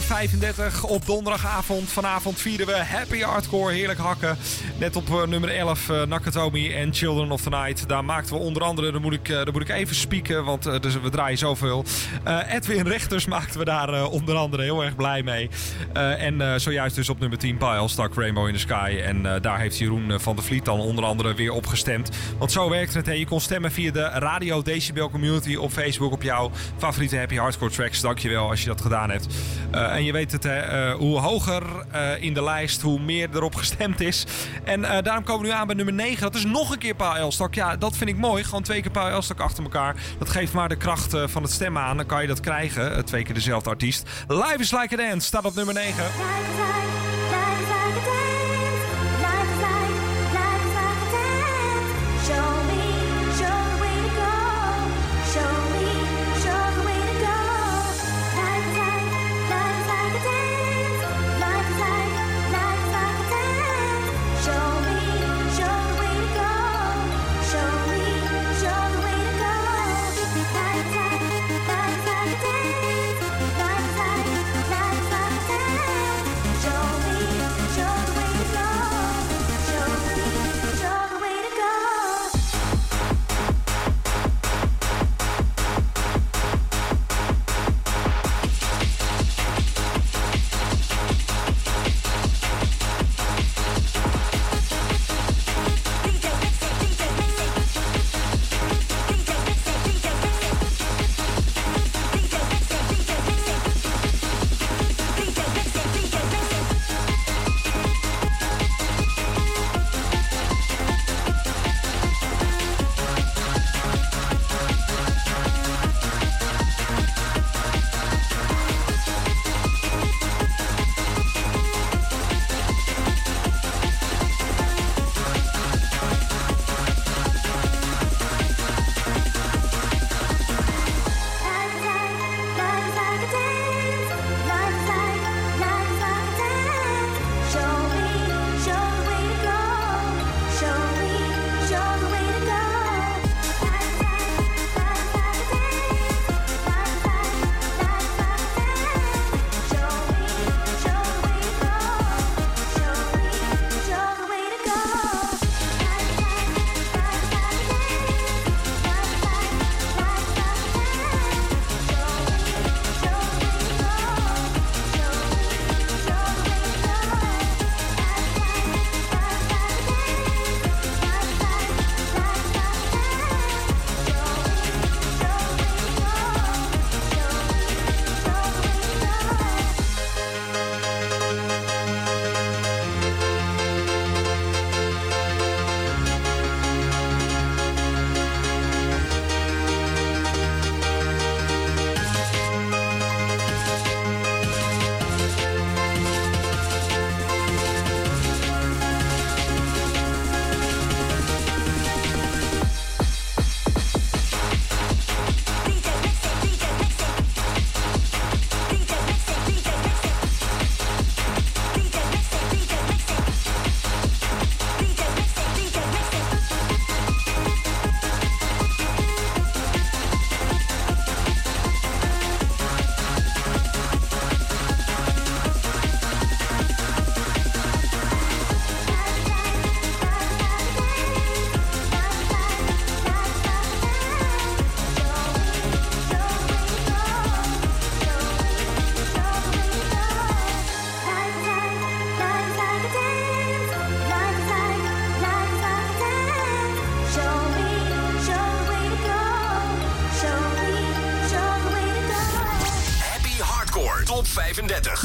Hardcore 35 op donderdagavond. Vanavond vieren we Happy Hardcore, heerlijk hakken. Net op eh, nummer 11 eh, Nakatomi en Children of the Night. Daar maakten we onder andere, daar moet ik, eh, daar moet ik even spieken, want dus we draaien zoveel. Edwin Rechters maakten we daar onder andere heel erg blij mee. En zojuist dus op nummer 10 Pile Stak Rainbow in the Sky. En daar heeft Jeroen van der Vliet dan onder andere weer op gestemd. Want zo werkt het. Hè. Je kon stemmen via de Radio Decibel Community op Facebook op jouw favoriete Happy Hardcore tracks. Dankjewel als je dat gedaan hebt. Eh, en je weet het, hè, eh, hoe hoger eh, in de lijst, hoe meer erop gestemd is. En daarom komen we nu aan bij nummer 9. Dat is nog een keer Paul Elstak. Ja, dat vind ik mooi. Gewoon twee keer Paul Elstak achter elkaar. Dat geeft maar de kracht van het stemmen aan. Dan kan je dat krijgen. Twee keer dezelfde artiest. Live is Like a Dance staat op nummer 9.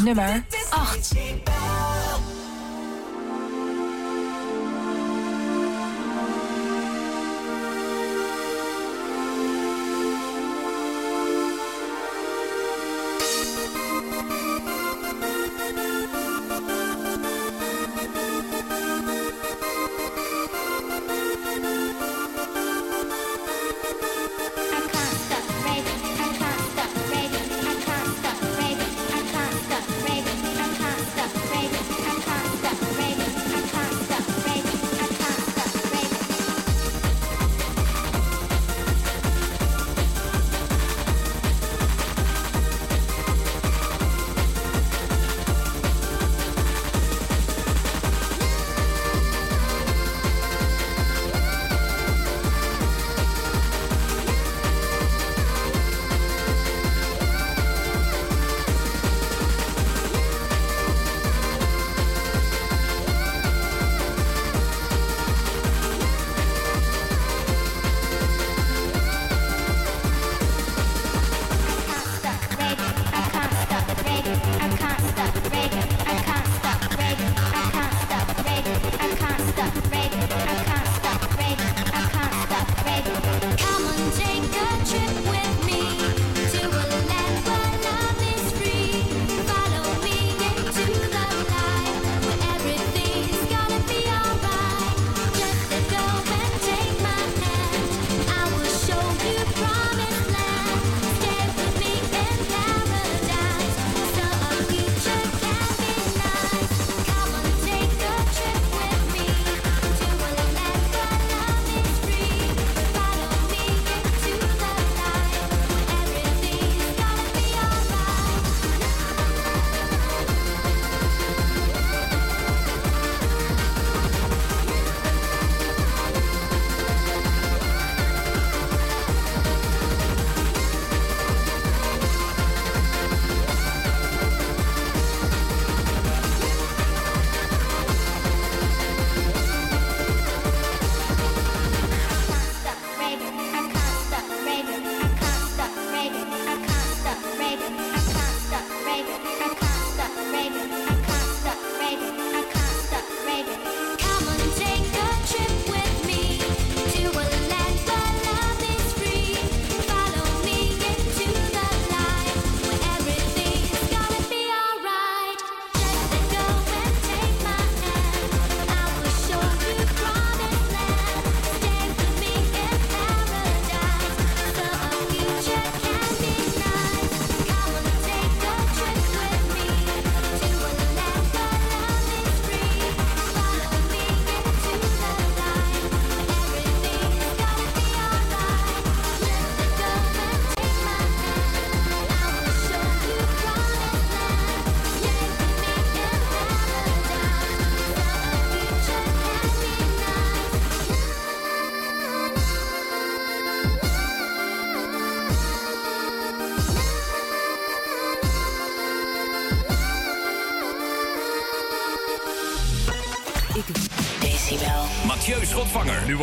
nummer 8.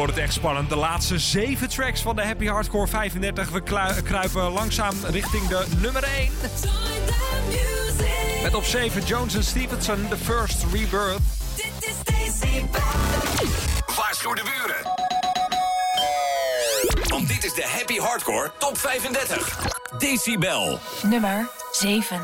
wordt het echt spannend. De laatste zeven tracks van de Happy Hardcore 35. We kruipen langzaam richting de nummer 1. Met op 7 Jones en Stevenson, The First Rebirth. Dit is Daisy Waarschuw de buren. Want dit is de Happy Hardcore Top 35. Decibel. Nummer 7.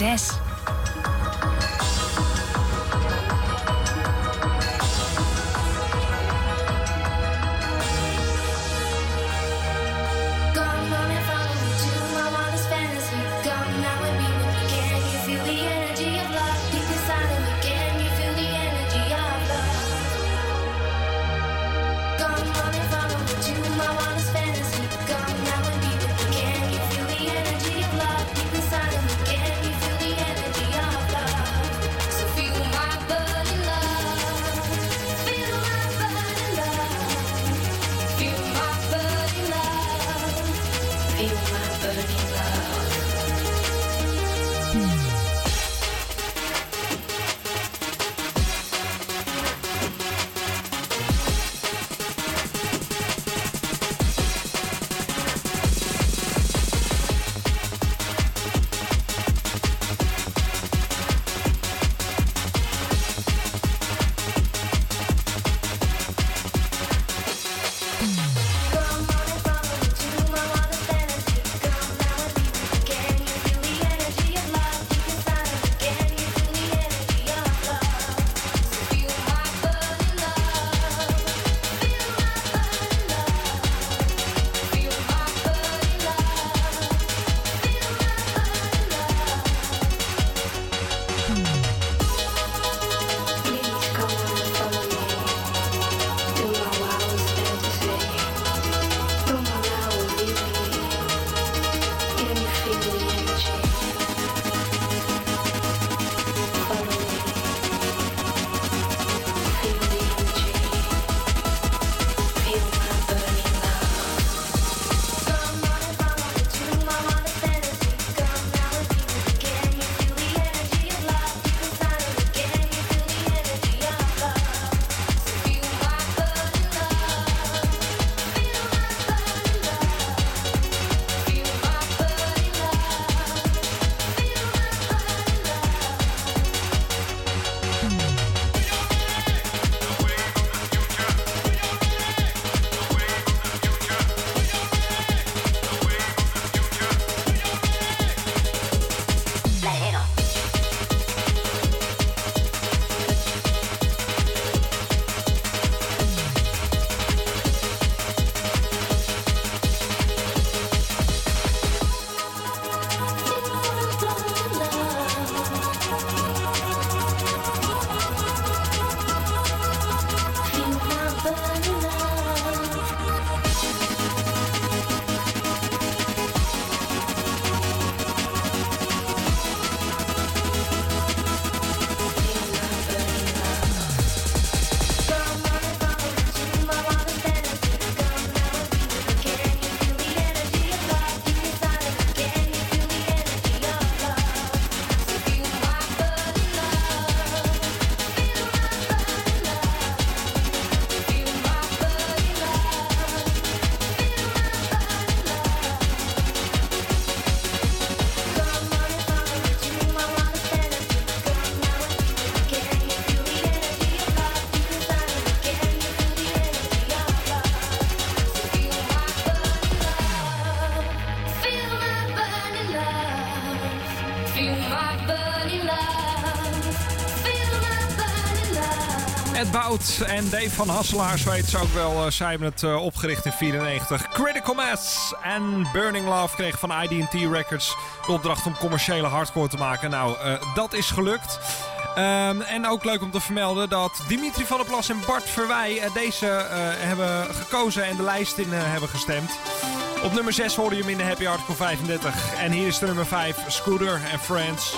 Nummer en Dave van Hasselaars weet ook wel. eh, zij hebben het eh, opgericht in 94. Critical Mass en Burning Love kreeg van ID&T Records de opdracht om commerciële hardcore te maken. Nou, eh, dat is gelukt. Ehm, en ook leuk om te vermelden dat Dimitri van der Plas en Bart Verwij deze hebben gekozen en de lijst in hebben gestemd. Op nummer 6 hoorde je hem in de Happy Hardcore 35. En hier is de nummer 5, Scooter en Friends.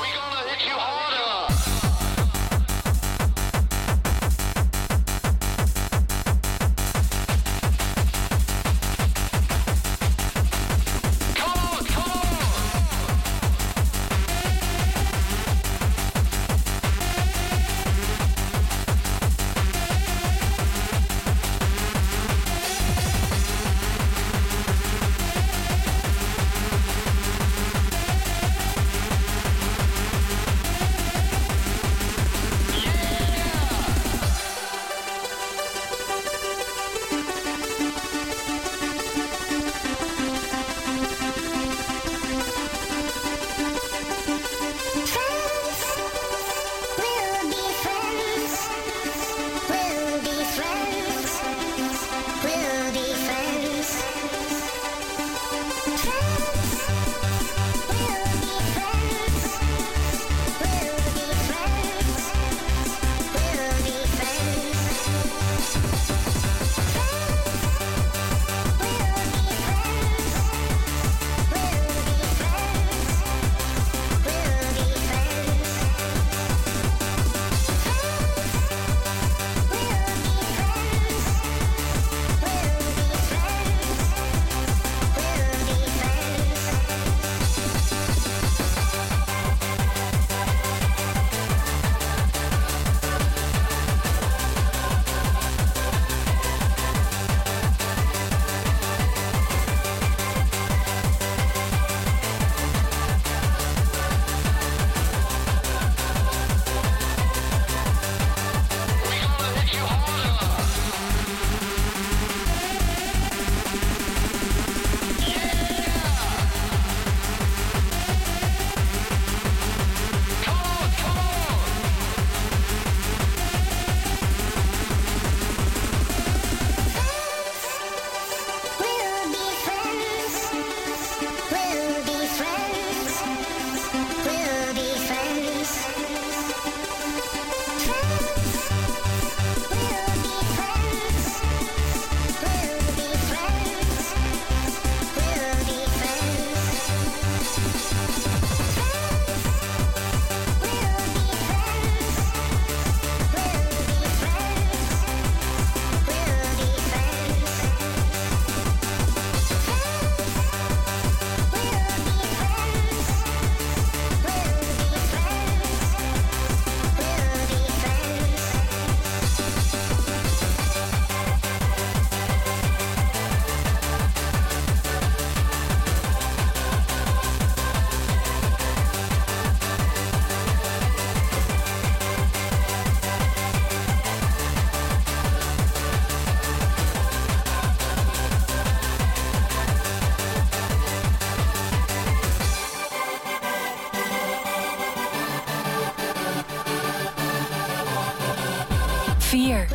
4.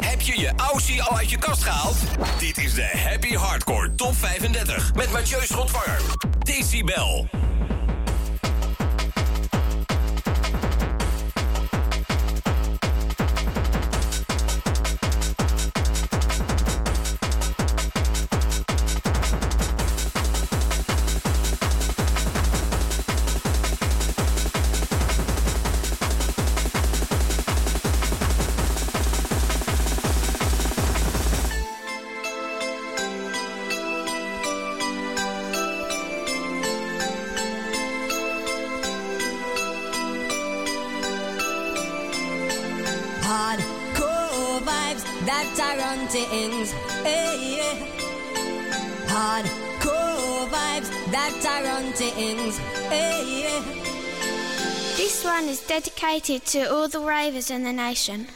Heb je je Aussie al uit je kast gehaald? Dit is de Happy Hardcore Top 35 met Mathieu Schotvanger. Decibel. dedicated to all the ravers in the nation.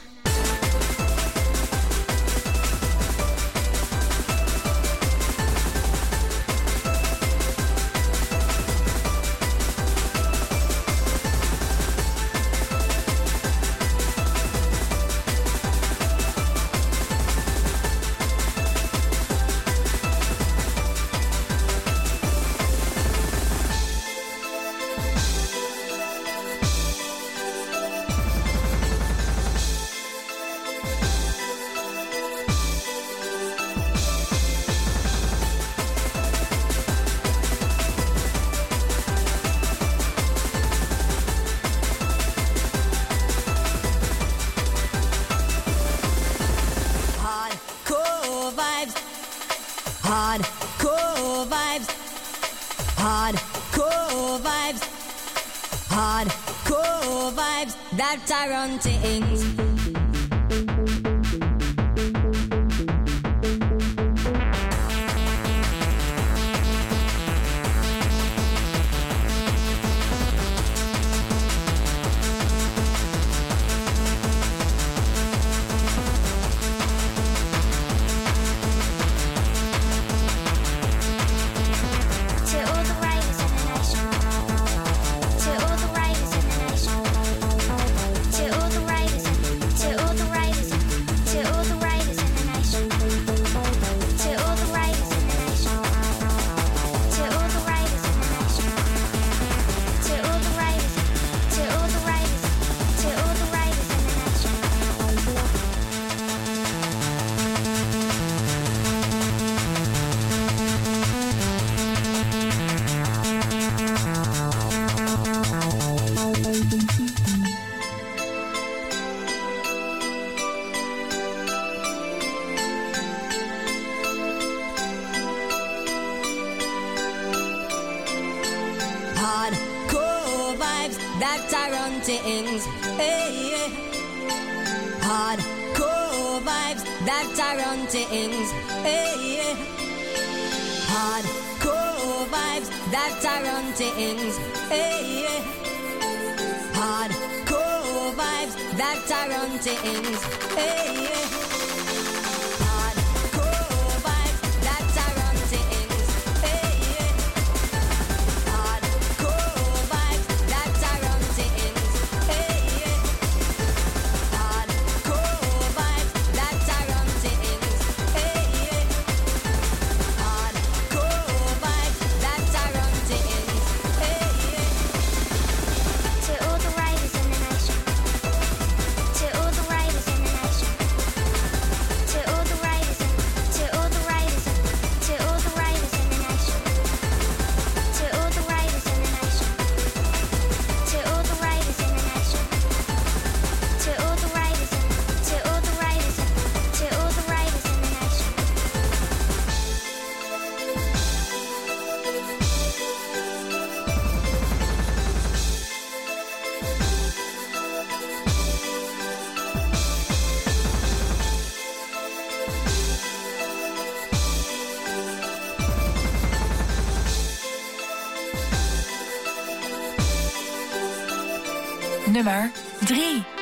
hunting. nummer 3.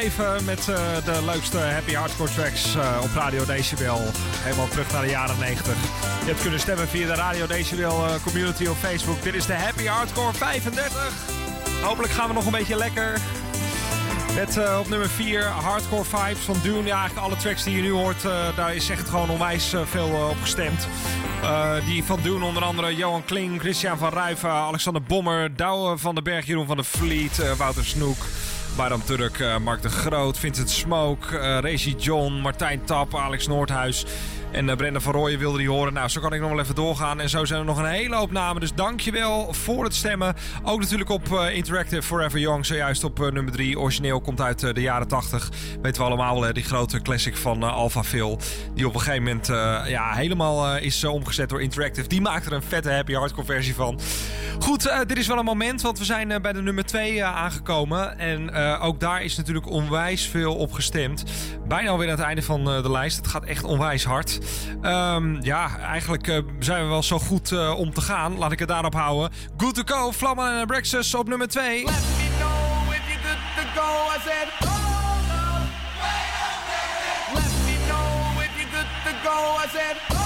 Leven met eh, de leukste happy hardcore tracks eh, op Radio Decibel. Helemaal terug naar de jaren 90. Je hebt kunnen stemmen via de Radio Decibel eh, community op Facebook. Dit is de Happy Hardcore 35. Hopelijk gaan we nog een beetje lekker. Met op nummer 4 Hardcore Vibes van Dune. Ja, eigenlijk alle tracks die je nu hoort, daar is echt gewoon onwijs veel op gestemd. Die van Dune onder andere Johan Kling, Christian van Ruiven, Alexander Bommer, Douwe van den Berg, Jeroen van der Vliet, Wouter Snoek. Bayram Turk, eh, Mark de Groot, Vincent Smoke, eh Reggie John, Martijn Tap, Alex Noordhuis en eh, Brenda van Rooyen wilde die horen. Nou, zo kan ik nog wel even doorgaan. En zo zijn er nog een hele hoop namen. Dus dankjewel voor het stemmen. Ook natuurlijk op Interactive Forever Young. Zojuist op nummer 3. Origineel komt uit de jaren 80. Weten we allemaal wel, die grote classic van uh, Alpha Phil. Die op een gegeven moment eh, ja, helemaal eh, is eh, omgezet door Interactive. Die maakt er een vette happy hardcore versie van. Goed, dit is wel een moment, want we zijn bij de nummer 2 aangekomen. En ook daar is natuurlijk onwijs veel op gestemd. Bijna alweer aan het einde van de lijst. Het gaat echt onwijs hard. Ehm, ja, eigenlijk zijn we wel zo goed om te gaan. Laat ik het daarop houden. Good to go, Vlammen en Brexus op nummer 2. Let me know if you're good to go. Said, I said,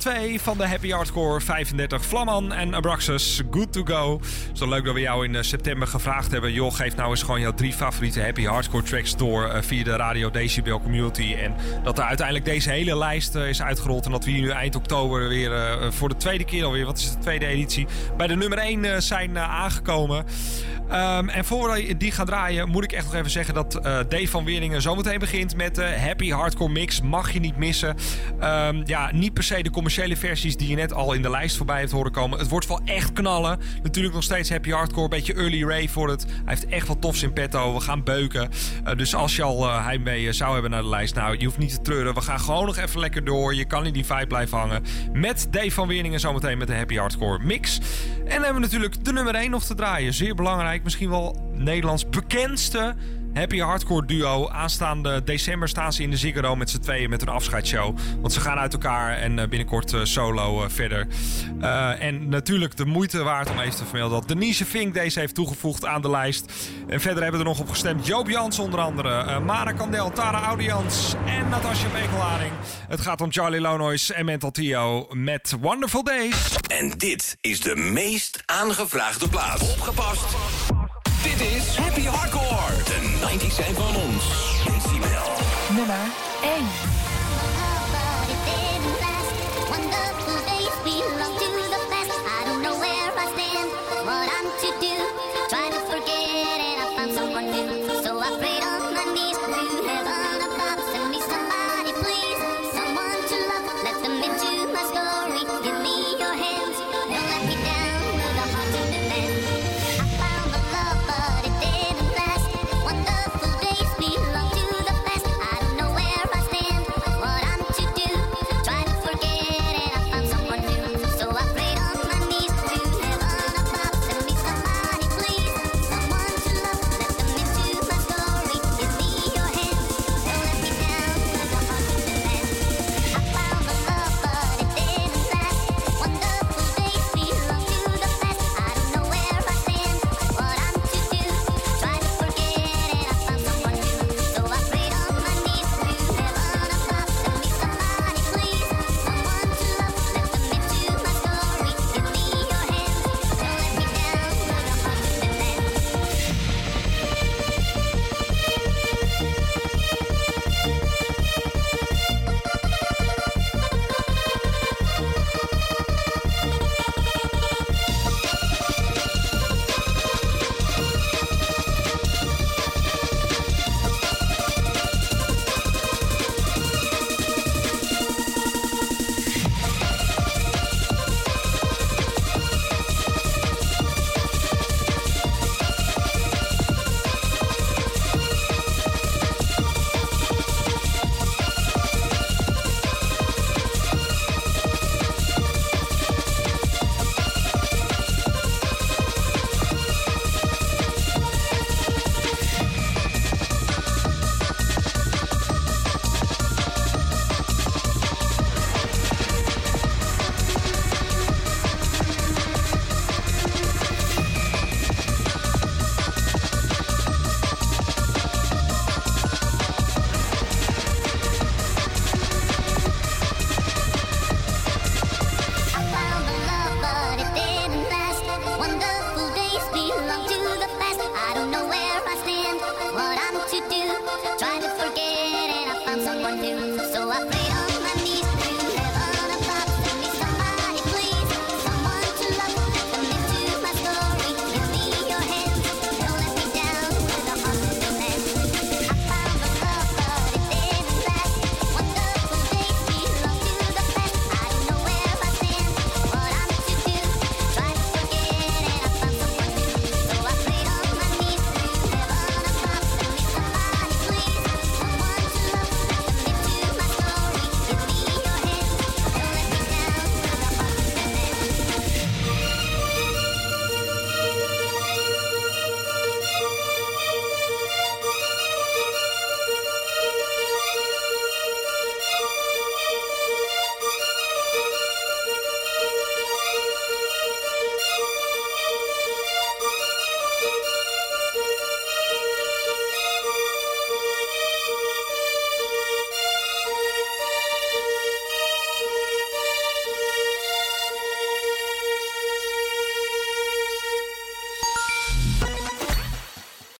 2 van de Happy Hardcore 35 Vlamman en Abraxas Good to Go. Zo leuk dat we jou in eh, september gevraagd hebben. Joh, geef nou eens gewoon jouw drie favoriete Happy Hardcore tracks door eh, via de Radio Decibel Community. En dat er uiteindelijk deze hele lijst eh, is uitgerold. En dat we hier nu eind oktober weer voor de tweede keer alweer, wat is de tweede editie, bij de nummer 1 zijn aangekomen. Ehm, en voor we die gaan draaien, moet ik echt nog even zeggen dat eh, Dave van Weeringen zometeen begint met de Happy Hardcore Mix. Mag je niet missen. Ehm, ja, niet per se de commerciële versies die je net al in de lijst voorbij hebt horen komen. Het wordt wel echt knallen. Natuurlijk nog steeds Happy Hardcore, beetje early rave voor het. Hij heeft echt wat tofs in petto. We gaan beuken. Eh, dus als je al uh, heimwee zou hebben naar de lijst, nou, je hoeft niet te treuren. We gaan gewoon nog even lekker door. Je kan in die vibe blijven hangen. Met Dave van Weeringen zometeen met de Happy Hardcore Mix. En dan hebben we natuurlijk de nummer 1 nog te draaien. Zeer belangrijk. Misschien wel Nederlands bekendste Happy Hardcore duo. Aanstaande december staan ze in de Ziggo Dome met z'n tweeën met een afscheidsshow. Want ze gaan uit elkaar en uh, binnenkort uh, solo uh, verder. en natuurlijk de moeite waard om even te vermelden dat Denise Fink deze heeft toegevoegd aan de lijst. En verder hebben er nog op gestemd Joop Jans onder andere. Mara Kandel, Tara Audians en Natasja Bekelaring. Het gaat om Charlie Lonois en Mental Tio met Wonderful Days. En dit is de meest aangevraagde plaats. Opgepast. Dit is Happy Hardcore. De 90's zijn van ons. Decibel. Nummer 1.